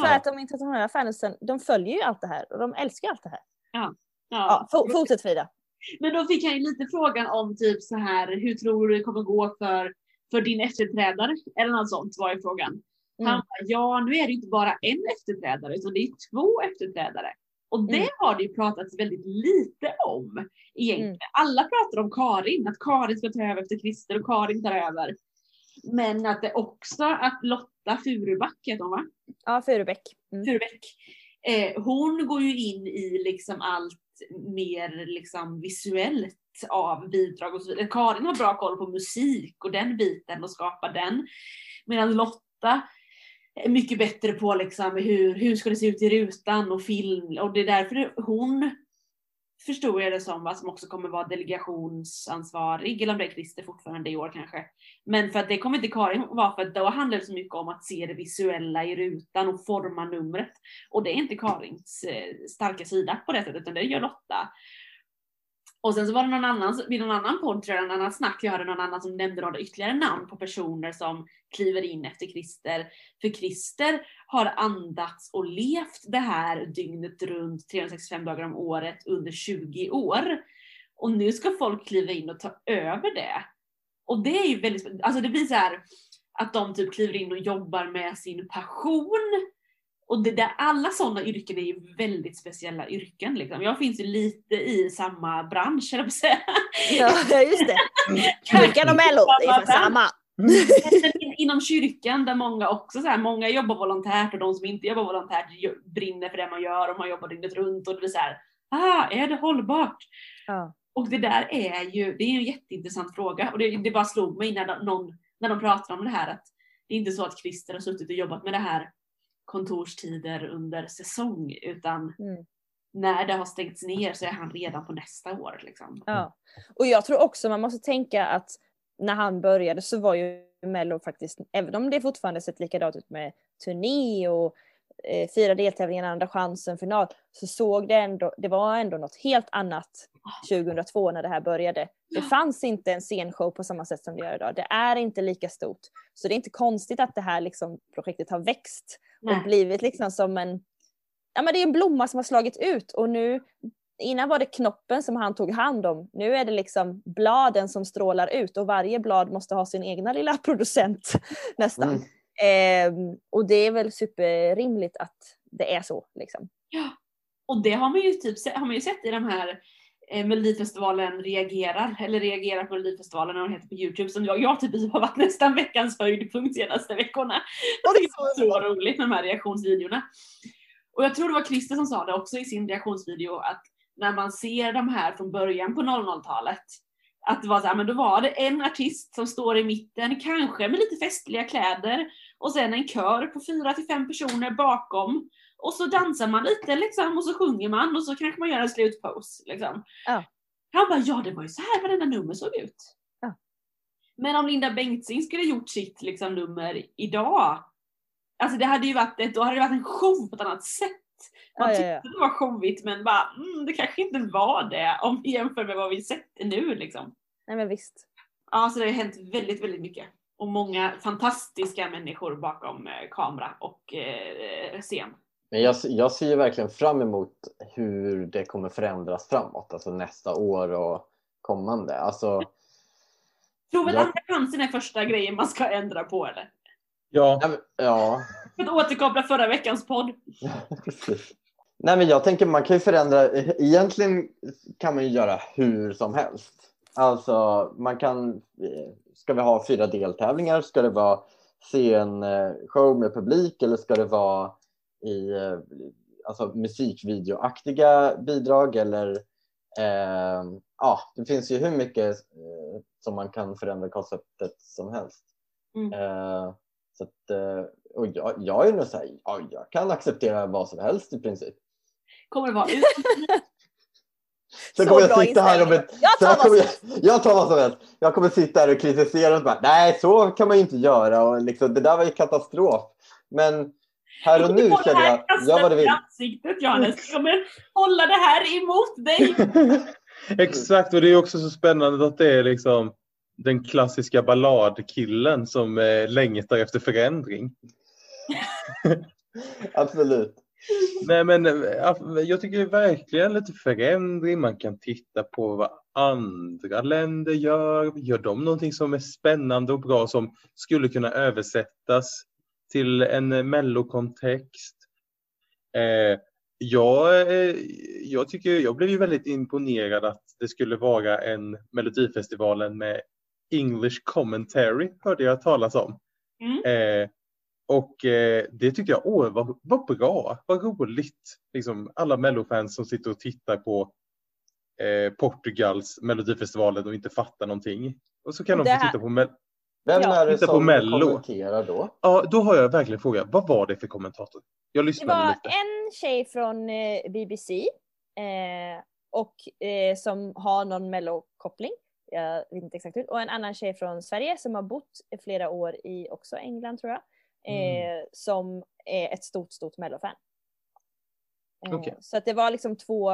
För ja, att de internationella fansen, de följer ju allt det här och de älskar allt det här. ja. Ja, for, fortsätt Frida. Men då fick han ju lite frågan om typ så här, hur tror du det kommer gå för, för din efterträdare? Eller något sånt var ju frågan. Han Mm. bara, ja nu är det inte bara en efterträdare utan det är två efterträdare. Och det Mm. har det ju pratats väldigt lite om egentligen. Mm. Alla pratar om Karin, att Karin ska ta över efter Christer och Karin tar över. Men att det också, att Lotta Furuback heter hon va? Ja, Furubäck. Mm. Furubeck. Eh, hon går ju in i liksom allt mer liksom visuellt av bidrag och så vidare. Karin har bra koll på musik och den biten och skapar den. Medan Lotta är mycket bättre på liksom hur, hur ska det se ut i rutan och film och det är därför hon förstod jag det som, vad som också kommer vara delegationsansvarig, eller om det är Christer fortfarande i år kanske. Men för att det kommer inte Karin vara för då handlar det så mycket om att se det visuella i rutan och forma numret. Och det är inte Karins eh, starka sida på det sättet, utan det gör Lotta. Och sen så var det någon annan, vid någon annan podd tror jag, en annan snack, jag hörde någon annan som nämnde några ytterligare namn på personer som kliver in efter Christer. För Christer har andats och levt det här dygnet runt 365 dagar om året under 20 år. Och nu ska folk kliva in och ta över det. Och det är ju väldigt, alltså det blir så här att de typ kliver in och jobbar med sin passion och det där, alla sådana yrken är ju väldigt speciella yrken. Liksom. Jag finns ju lite i samma bransch, eller säga. Ja, just det. Kyrkan och Mello, det är samma. Inom kyrkan där många också så här, många jobbar volontärt och de som inte jobbar volontärt brinner för det man gör och man jobbar dygnet runt och det blir så här, ah, är det hållbart? Ja. Och det där är ju, det är en jätteintressant fråga och det, det bara slog mig när, någon, när de pratade om det här att det är inte så att Christer har suttit och jobbat med det här kontorstider under säsong utan Mm. när det har stängts ner så är han redan på nästa år. Liksom. Ja. Och jag tror också man måste tänka att när han började så var ju Mello faktiskt, även om det fortfarande sett likadant ut med turné och eh, fyra deltävlingar, andra chansen, final, så såg det ändå, det var ändå något helt annat 2002 när det här började. Det fanns inte en scenshow på samma sätt som det gör idag. Det är inte lika stort. Så det är inte konstigt att det här liksom, projektet har växt Nej. och blivit liksom som en, ja men det är en blomma som har slagit ut och nu, innan var det knoppen som han tog hand om, nu är det liksom bladen som strålar ut och varje blad måste ha sin egna lilla [LAUGHS] producent nästan. Mm. Ehm, och det är väl superrimligt att det är så liksom. Och det har man ju, typ, har man ju sett i de här eh, Melodifestivalen reagerar, eller reagerar på Melodifestivalen när de heter på Youtube som jag, jag typ har varit nästan veckans höjdpunkt senaste veckorna. Tycker det är [LAUGHS] så roligt med de här reaktionsvideorna. Och jag tror det var Christer som sa det också i sin reaktionsvideo att när man ser de här från början på 00-talet att det var så här, men då var det en artist som står i mitten, kanske med lite festliga kläder och sen en kör på fyra till fem personer bakom och så dansar man lite liksom och så sjunger man och så kanske man gör en slutpose. Liksom. Ja. Han bara, ja det var ju så här varenda nummer såg ut. Ja. Men om Linda Bengtzing skulle gjort sitt liksom, nummer idag, alltså det hade ju varit, ett, då hade det varit en show på ett annat sätt. Man tyckte ja. det var showigt men bara, mm, det kanske inte var det om vi jämför med vad vi sett nu liksom. Nej men visst. Ja, så det har hänt väldigt, väldigt mycket. Och många fantastiska människor bakom eh, kamera och eh, scen. Men jag, jag ser ju verkligen fram emot hur det kommer förändras framåt, alltså nästa år och kommande. Alltså, Tror vi att Ja. andra chansen är första grejen man ska ändra på eller? Ja, ja, För att återkoppla förra veckans podd. [LAUGHS] precis. Nej men jag tänker man kan ju förändra, egentligen kan man ju göra hur som helst. Alltså man kan, eh, ska vi ha fyra deltävlingar? Ska det vara se en eh, show med publik eller ska det vara i eh, alltså, musikvideoaktiga bidrag eller eh, ja, det finns ju hur mycket eh, som man kan förändra konceptet som helst. Mm. Eh, så att, eh, och jag, jag är nog så här, ja, jag kan acceptera vad som helst i princip. Kommer det vara ut? Sen kommer jag sitta här om inställning. ett, Jag tar kommer jag, jag tar vad som helst. Jag kommer sitta här och kritisera och bara, nej så kan man ju inte göra och liksom, det där var ju katastrof. Men här och nu känner jag, gör vad du vill. ansiktet Johannes. Jag kommer hålla det här emot dig. [LAUGHS] exakt. Och det är också så spännande att det är liksom den klassiska balladkillen som eh, längtar efter förändring. [LAUGHS] Absolut. Nej men eh, jag tycker verkligen lite förändring. Man kan titta på vad andra länder gör. Gör de någonting som är spännande och bra som skulle kunna översättas till en mellokontext? Eh, jag, eh, jag, tycker, jag blev ju väldigt imponerad att det skulle vara en Melodifestivalen med English commentary hörde jag talas om. Mm. Eh, och eh, det tyckte jag, åh vad, vad bra, vad roligt. Liksom, alla mellofans som sitter och tittar på eh, Portugals Melodifestivalen och inte fattar någonting. Och så kan Och de få titta på Vem Ja. är det Titta på som Mello. kommenterar då? Ja, då har jag verkligen frågat, vad var det för kommentator? Jag Det lyssnade var lite. en tjej från eh, BBC eh, och eh, som har någon mellokoppling. Jag vet inte exakt hur. Och en annan tjej från Sverige som har bott flera år i också England tror jag. Eh, Som är ett stort, stort mellofan. Eh, Okej. Så att det var liksom två,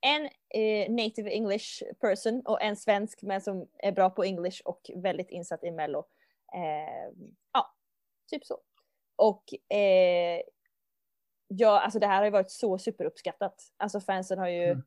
en eh, native English person och en svensk men som är bra på English och väldigt insatt i mello. Eh, ja, typ så. Och eh, ja, alltså det här har ju varit så superuppskattat. Alltså fansen har ju Mm.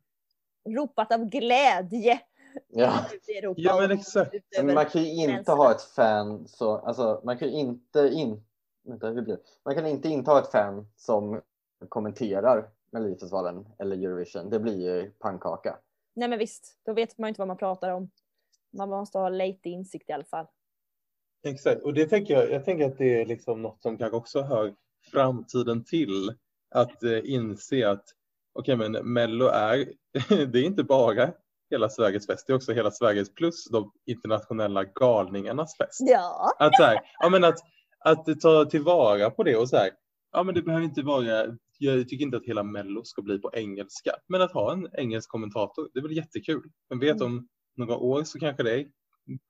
ropat av glädje Ja. [LAUGHS] Ja, men exakt. Men man kan ju inte gränserna. ha ett fan så, alltså man kan ju inte in, vänta, hur blir det? Man kan inte inte ha ett fan som kommenterar Melodifestivalen eller Eurovision. Det blir ju pannkaka. Nej men visst, då vet man ju inte vad man pratar om. Man måste ha lite insikt i alla fall. Exakt, och det tänker jag, jag tänker att det är liksom något som kanske också hör framtiden till. Att eh, inse att okej, men Mello är, [LAUGHS] det är inte bara hela Sveriges fest, det är också hela Sveriges plus de internationella galningarnas fest. Ja. Att, så här, ja, men att, att ta tillvara på det och så här, ja men det behöver inte vara, jag tycker inte att hela Mello ska bli på engelska, men att ha en engelsk kommentator, det är väl jättekul. Men vet om några år så kanske det är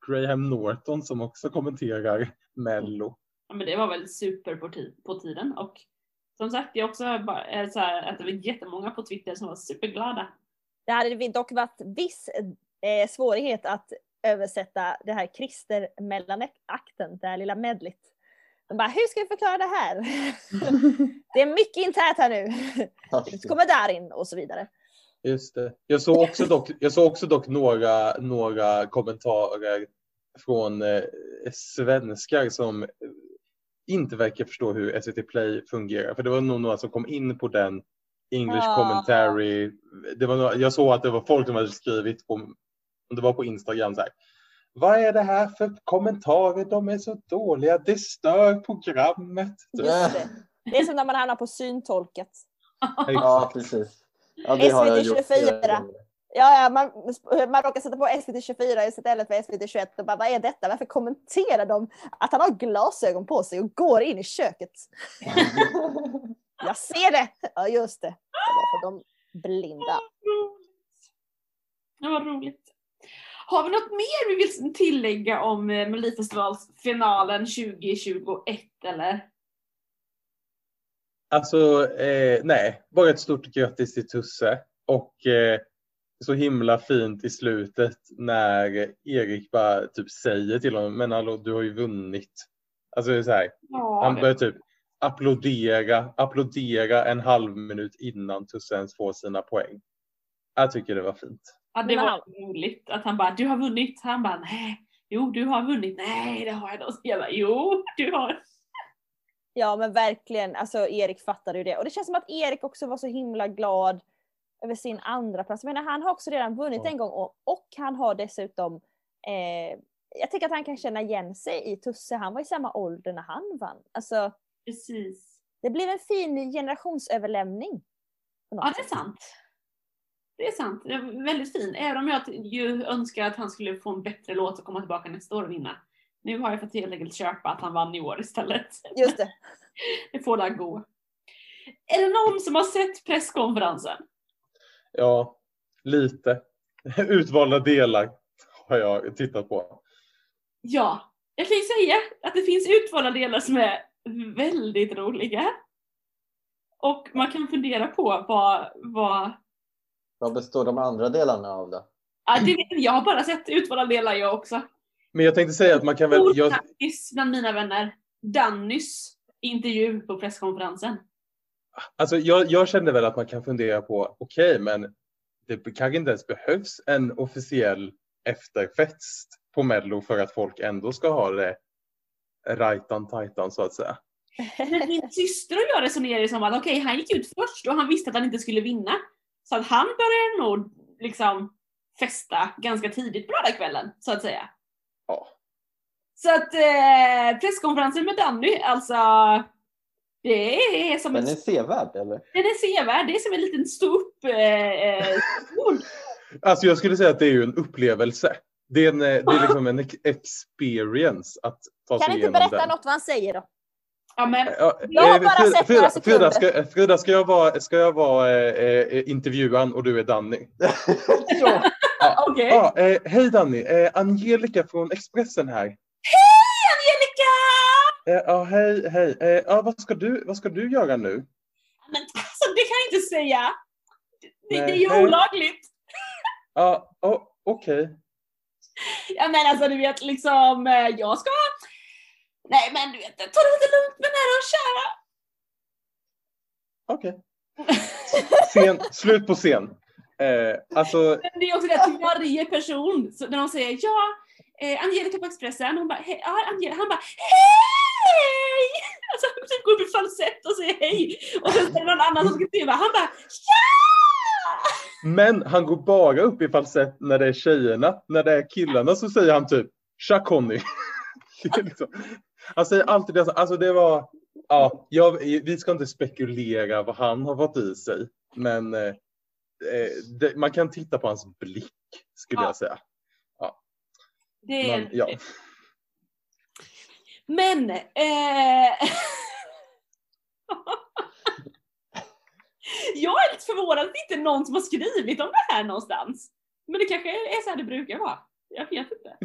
Graham Norton som också kommenterar Mello. Ja, men det var väl super på, på tiden och som sagt, jag också bara, eh, så här, att det var jättemånga på Twitter som var superglada. Det hade dock varit viss eh, svårighet att översätta det här Christer mellanakten, det här lilla medlet. De bara, hur ska vi förklara det här? [LAUGHS] det är mycket internt här nu. Du kommer där in och så vidare. Just det. Jag såg också dock, jag såg också dock några, några kommentarer från eh, svenskar som inte verkar förstå hur SVT Play fungerar. För det var nog några som kom in på den English Ah. commentary. Det var några, jag såg att det var folk som hade skrivit på, om det var på Instagram så här. Vad är det här för kommentarer? De är så dåliga. Det stör programmet. Just det. Det är som när man hamnar på syntolket. [LAUGHS] Ja, precis. Ja, det har jag gjort 24. flera gånger. Ja, ja man, man råkar sätta på SVT 24 istället för SVT 21 och bara, vad är detta? Varför kommenterar de att han har glasögon på sig och går in i köket? [LAUGHS] Jag ser det! Ja, just det. Det var för de blinda. Det var roligt. Har vi något mer vi vill tillägga om eh, Melodifestivalsfinalen 2021 eller? Alltså, eh, nej, bara ett stort grattis till Tusse och eh, så himla fint i slutet när Erik bara typ säger till honom, men hallå du har ju vunnit. Alltså det är så här, Ja, han börjar typ applådera, applådera en halv minut innan Tusse ens får sina poäng. Jag tycker det var fint. Ja, det var roligt att han bara, du har vunnit. Han bara, nej. Jo, du har vunnit. Nej, det har jag bara, jo, du har. Ja men verkligen, alltså Erik fattade ju det. Och det känns som att Erik också var så himla glad över sin andra plats. Menar, han har också redan vunnit Ja. en gång och, och han har dessutom eh, jag tycker att han kan känna igen sig i Tusse. Han var i samma ålder när han vann. Alltså, Precis. det blev en fin generationsöverlämning. Ja, det är sant. Det är sant. Det är väldigt fint. Även om jag ju önskar att han skulle få en bättre låt och komma tillbaka nästa år och vinna. Nu har jag fått helt enkelt köpa att han vann i år istället. Just det. [LAUGHS] Det får där gå. Är det någon som har sett presskonferensen? Ja, lite. [LAUGHS] Utvalda delar har jag tittat på. Ja, jag kan ju säga att det finns utvalda delar som är väldigt roliga. Och man kan fundera på vad, vad Vad består de andra delarna av då? ja, det, jag har bara sett utvalda delar jag också. Men jag tänkte säga att man kan väl... Stor Jag, bland mina vänner. Dannys intervju på presskonferensen. Alltså jag, jag kände väl att man kan fundera på, okej, men det kanske inte ens behövs en officiell efterfest på Mello för att folk ändå ska ha det rajtan tajtan så att säga. Men min syster och jag resonerar ju som att okej, han gick ut först och han visste att han inte skulle vinna. Så att han började nog liksom festa ganska tidigt på lördagskvällen, så att säga. Ja. Så att eh, presskonferensen med Danny, alltså det är som Den en, är sevärd eller? den är sevärd, det är som en liten stå upp eh, eh. [LAUGHS] Alltså jag skulle säga att det är ju en upplevelse. det är, en, eh, det är liksom en ex- experience att ta sig Kan inte igenom berätta den. något vad han säger då? Ja, men Ja, Jag har eh, bara Frida- sett några Frida, Frida, sekunder. ska, Frida, ska jag vara, ska jag vara eh, eh, intervjuaren och du är Danny? [LAUGHS] [LAUGHS] ja. [LAUGHS] okej. Ja, eh, hej Danny, eh, Angelica från Expressen här. Hej Angelica! Eh, ja, hej, hej. Eh, ja, vad, ska du, vad ska du göra nu? Men alltså, det kan jag inte säga. Det, det är ju Nej. olagligt. [LAUGHS] Ja, oh, okej. Ja men alltså du vet liksom, eh, jag ska... Nej men du vet, ta det lite lugnt med nära och kära. Okej. Scen, slut på scen. Eh, alltså, Men det är också det till varje person, så när de säger ja, eh, Angelica på Expressen, hon bara, hej, ja, Angelica, han bara hej! [LAUGHS] Alltså han typ går upp i falsett och säger hej. Och sen är det någon annan som ska skriva, han bara ja! men han går bara upp i falsett när det är tjejerna. När det är killarna så säger han typ Tja Conny. [LAUGHS] Liksom, han säger alltid det. Alltså det var, ja, jag, vi ska inte spekulera vad han har fått i sig. Men eh, det, man kan titta på hans blick skulle Ja. jag säga. Det är Men, ja. Men, eh... [LAUGHS] jag är lite förvånad att det inte är någon som har skrivit om det här någonstans. Men det kanske är så här det brukar vara. Jag vet inte.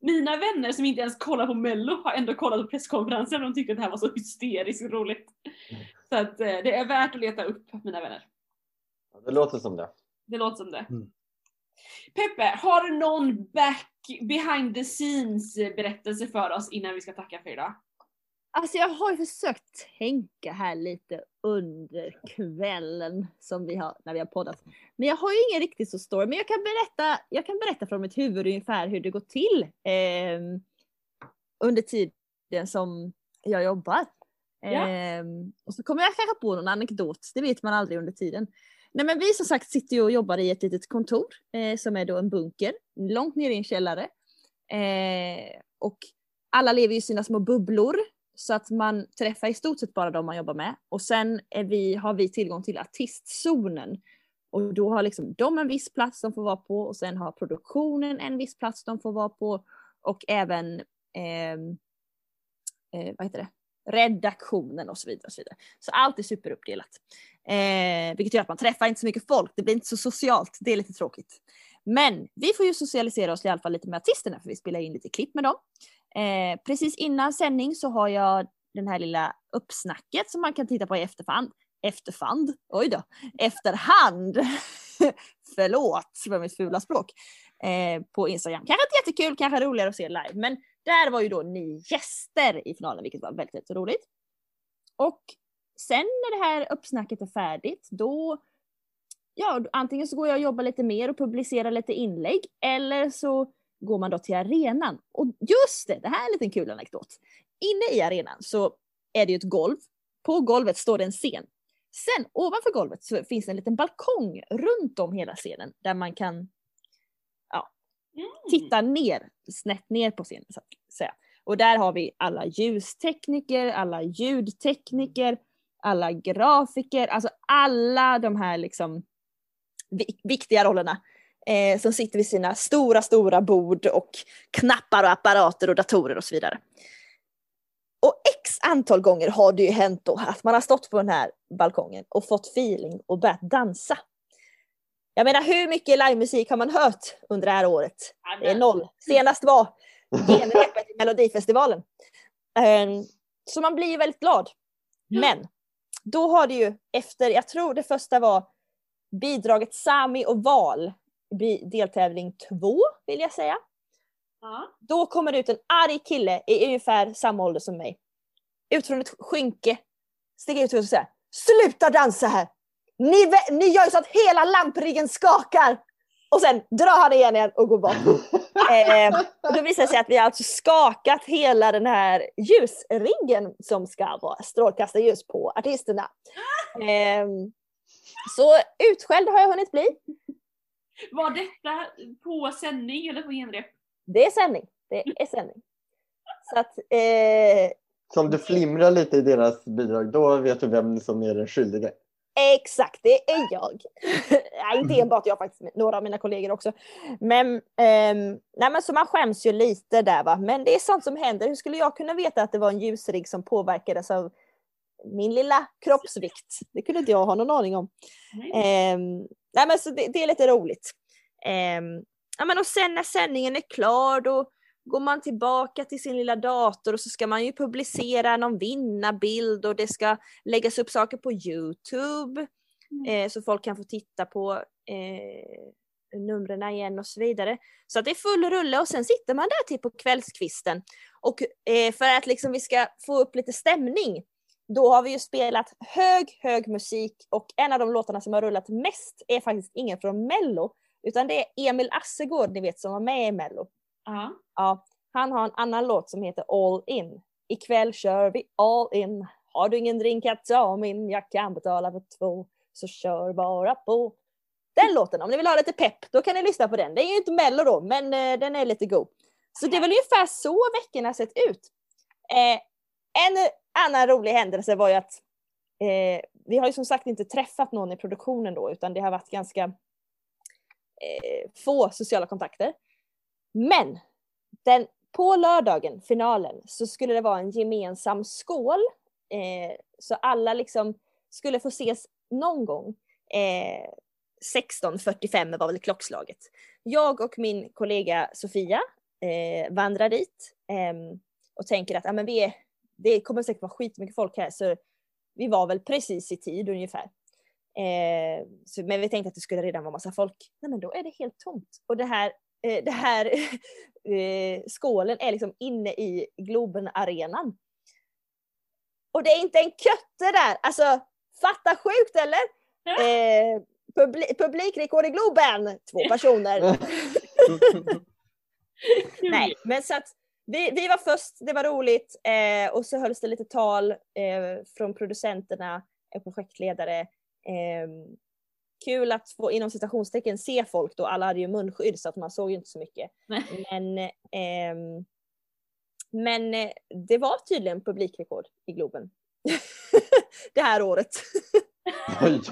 Mina vänner som inte ens kollar på mello har ändå kollat på presskonferensen och de tyckte att det här var så hysteriskt roligt. Så att eh, det är värt att leta upp mina vänner. Det låter som det. Det låter som det. Mm. Peppe, har du någon back behind the scenes berättelse för oss innan vi ska tacka för idag? Alltså jag har ju försökt tänka här lite under kvällen som vi har när vi har poddat. Men jag har ju ingen riktigt så story. Men jag kan berätta, jag kan berätta från mitt huvud ungefär hur det går till ehm, under tiden som jag jobbar. Ja. Ehm, och så kommer jag kanske på någon anekdot, det vet man aldrig under tiden. Nej men vi som sagt sitter ju och jobbar i ett litet kontor eh, som är då en bunker långt ner i en källare. Eh, och alla lever i sina små bubblor så att man träffar i stort sett bara de man jobbar med. Och sen är vi, har vi tillgång till artistzonen. Och då har liksom de en viss plats de får vara på och sen har produktionen en viss plats de får vara på. Och även ehm, eh, vad heter det? Redaktionen och så vidare. Och så, vidare. så allt är superuppdelat. Eh, vilket gör att man träffar inte så mycket folk. Det blir inte så socialt. Det är lite tråkigt. Men vi får ju socialisera oss i alla fall lite med artisterna för vi spelar in lite klipp med dem. Eh, precis innan sändning så har jag den här lilla uppsnacket som man kan titta på i efterhand. Efterhand? Oj då. Efterhand. [LAUGHS] Förlåt för mitt fula språk. Eh, på Instagram. Kanske inte jättekul, kanske roligare att se live. Men där var ju då ni gäster i finalen vilket var väldigt, väldigt roligt. Och sen när det här uppsnacket är färdigt då Ja, antingen så går jag och jobbar lite mer och publicerar lite inlägg eller så går man då till arenan. Och just det, det här är en liten kul anekdot. Inne i arenan så är det ju ett golv. På golvet står det en scen. Sen ovanför golvet så finns det en liten balkong runt om hela scenen där man kan Mm. titta ner, snett ner på scenen. Så att säga. Och där har vi alla ljustekniker, alla ljudtekniker, alla grafiker, alltså alla de här liksom viktiga rollerna eh, som sitter vid sina stora, stora bord och knappar och apparater och datorer och så vidare. Och x antal gånger har det ju hänt då att man har stått på den här balkongen och fått feeling och börjat dansa. Jag menar hur mycket livemusik har man hört under det här året? Det är noll. Senast var genrepet i Melodifestivalen. Ehm, Så man blir väldigt glad. Men då har det ju efter, jag tror det första var bidraget Sami och Val, deltävling två vill jag säga. Ja. Då kommer det ut en arg kille i ungefär samma ålder som mig. Ut från ett skynke, stiger ut och säger Sluta dansa här! Ni, ni gör ju så att hela lampriggen skakar! Och sen drar han igen igen och går bort. [LAUGHS] eh, och då visar det sig att vi har alltså skakat hela den här ljusriggen som ska vara strålkastarljus på artisterna. Eh, så utskälld har jag hunnit bli. Var detta på sändning eller på genrep? Det är sändning. Det är sändning. Så att, eh, Så om du flimrar lite i deras bidrag, då vet du vem som är den skyldige. Exakt, det är jag. [LAUGHS] nej, inte enbart jag faktiskt, några av mina kollegor också. Men, ehm, nej, men så man skäms ju lite där va. Men det är sånt som händer. Hur skulle jag kunna veta att det var en ljusrigg som påverkades av min lilla kroppsvikt? Det kunde inte jag ha någon aning om. Ehm, nej, men så det, det är lite roligt. Ehm, ja, men och sen när sändningen är klar då går man tillbaka till sin lilla dator och så ska man ju publicera någon vinnarbild och det ska läggas upp saker på Youtube Mm. eh, så folk kan få titta på eh, numren igen och så vidare. Så att det är full rulle och sen sitter man där till på kvällskvisten. Och eh, för att liksom vi ska få upp lite stämning då har vi ju spelat hög, hög musik och en av de låtarna som har rullat mest är faktiskt ingen från Mello utan det är Emil Assegård ni vet som var med i Mello. Ja. Ja, han har en annan låt som heter All In. Ikväll kör vi all in. Har du ingen drink att ta min, jag kan betala för två. Så kör bara på. Den låten, om ni vill ha lite pepp, då kan ni lyssna på den. Det är ju inte mello då, men eh, den är lite god. Så det är väl ungefär så veckorna sett ut. Eh, en annan rolig händelse var ju att eh, vi har ju som sagt inte träffat någon i produktionen då, utan det har varit ganska eh, få sociala kontakter. Men den, på lördagen, finalen, så skulle det vara en gemensam skål. Eh, så alla liksom skulle få ses någon gång. Eh, 16.45 var väl klockslaget. Jag och min kollega Sofia eh, vandrar dit eh, och tänker att ah, men vi är, det kommer säkert vara skitmycket folk här så vi var väl precis i tid ungefär. Eh, så, men vi tänkte att det skulle redan vara massa folk. Nej men då är det helt tomt. Och det här, det här [LAUGHS] eh, skålen är liksom inne i Globen-arenan. Och det är inte en kötte där! Alltså, fatta sjukt eller? Eh, publi- publikrekord i Globen! Två personer. [LAUGHS] Nej, men så att vi, vi var först, det var roligt eh, och så hölls det lite tal eh, från producenterna och projektledare. Kul att få inom citationstecken se folk då, alla hade ju munskydd så att man såg ju inte så mycket. Nej. Men, ehm, men eh, det var tydligen publikrekord i Globen. [LAUGHS] det här året. [LAUGHS]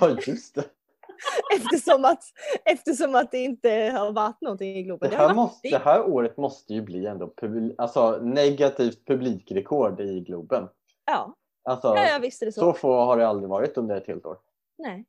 Ja, just det. [LAUGHS] eftersom, att, eftersom att det inte har varit någonting i Globen. Det här, varit- måste, det här året måste ju bli ändå publi- alltså, negativt publikrekord i Globen. Ja, Alltså, ja, ja visst är det så. så få har det aldrig varit under ett helt år. Nej.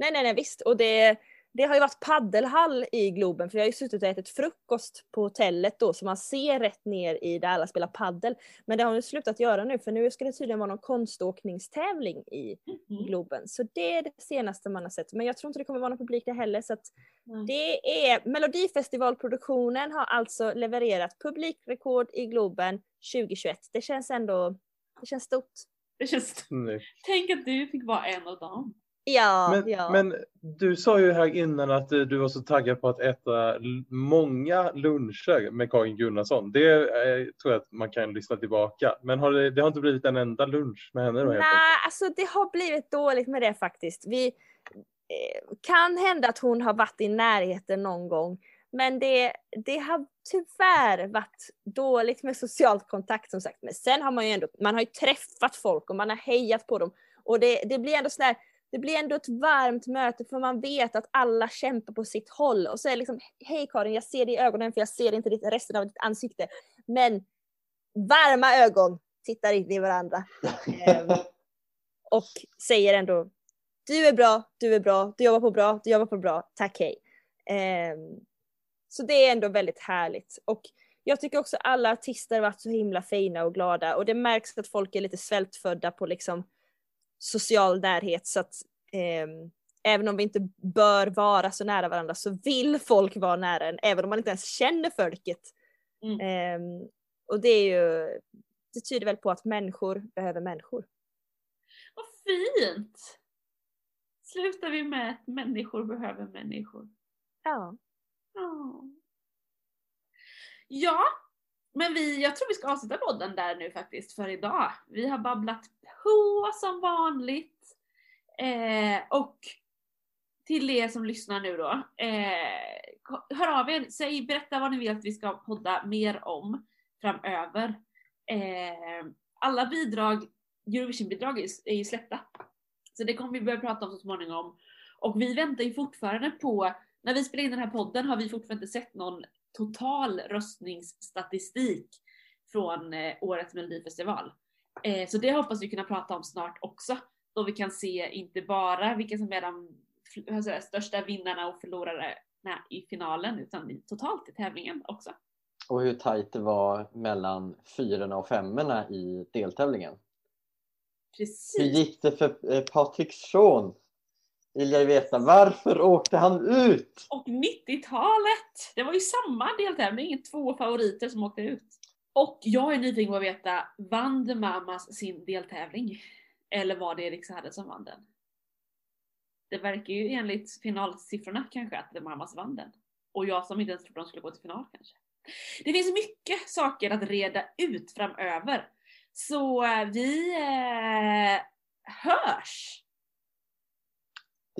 Nej, nej, nej visst. Och det, det har ju varit paddelhall i Globen för jag har ju suttit och ätit frukost på hotellet då så man ser rätt ner i där alla spelar paddel. Men det har de slutat göra nu för nu ska det tydligen vara någon konståkningstävling i Mm. Globen. Så det är det senaste man har sett. Men jag tror inte det kommer vara någon publik där heller. Så att Nej. det är Melodifestivalproduktionen har alltså levererat publikrekord i Globen 2021. Det känns ändå det känns stort. Det känns... Snyggt. Tänk att du fick vara en av dem. Ja, Men, ja. men du sa ju här innan att du var så taggad på att äta många luncher med Karin Gunnarsson. Det eh, tror jag att man kan lyssna tillbaka. Men har det, det har inte blivit en enda lunch med henne då? Nej, alltså det har blivit dåligt med det faktiskt. Vi, eh, kan hända att hon har varit i närheten någon gång. Men det, det har tyvärr varit dåligt med social kontakt som sagt. Men sen har man ju ändå, man har ju träffat folk och man har hejat på dem. Och det, det blir ändå sådär, det blir ändå ett varmt möte för man vet att alla kämpar på sitt håll. Och så är det liksom, hej Karin, jag ser dig i ögonen för jag ser inte ditt, resten av ditt ansikte. Men varma ögon tittar in i varandra. [LAUGHS] Ehm, och säger ändå du är bra, du är bra, du jobbar på bra, du jobbar på bra, tack hej. Ehm, så det är ändå väldigt härligt. Och jag tycker också alla artister varit så himla fina och glada och det märks att folk är lite svältfödda på liksom social närhet så att ehm, även om vi inte bör vara så nära varandra så vill folk vara nära en även om man inte ens känner folket. Mm. Ehm, och det är ju, det tyder väl på att människor behöver människor. Vad fint! Slutar vi med att människor behöver människor. Ja. Ja. Ja, men vi, jag tror vi ska avsluta podden där nu faktiskt för idag. Vi har babblat på som vanligt. Eh, och till er som lyssnar nu då, eh, hör av er, säg, berätta vad ni vill att vi ska podda mer om framöver. Eh, alla bidrag, Eurovision-bidrag är, är ju släppta. Så det kommer vi börja prata om så småningom. Och vi väntar ju fortfarande på, när vi spelar in den här podden har vi fortfarande inte sett någon total röstningsstatistik från eh, årets melodifestival. Eh, så det hoppas vi kunna prata om snart också. Då vi kan se inte bara vilka som är de säga, största vinnarna och förlorarna i finalen utan totalt i tävlingen också. Och hur tajt det var mellan fyrorna och femmorna i deltävlingen. Precis. Hur gick det för eh, Patrik Sean? Vill jag veta. Varför åkte han ut? Och 90-talet! Det var ju samma deltävling, två favoriter som åkte ut. Och jag är nyfiken på att veta, vann The Mamas sin deltävling? Eller var det Erik Saade som vann den? Det verkar ju enligt finalsiffrorna kanske att The Mamas vann den. Och jag som inte ens trodde de skulle gå till final kanske. Det finns mycket saker att reda ut framöver. Så eh, vi eh, hörs!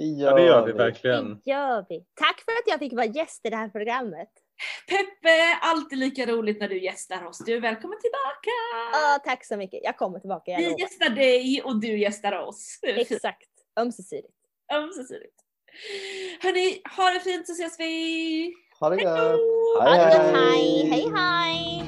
Det gör, Ja, det gör vi verkligen. Det gör vi. Tack för att jag fick vara gäst i det här programmet. Peppe, alltid lika roligt när du gästar oss. Du är välkommen tillbaka! Ja, tack så mycket. Jag kommer tillbaka, jag Vi lovar. gästar dig och du gästar oss. Exakt. Ömsesidigt. Ömsesidigt. Hörni, ha det fint så ses vi! Ha det Hej gött! Ha det gott, hej!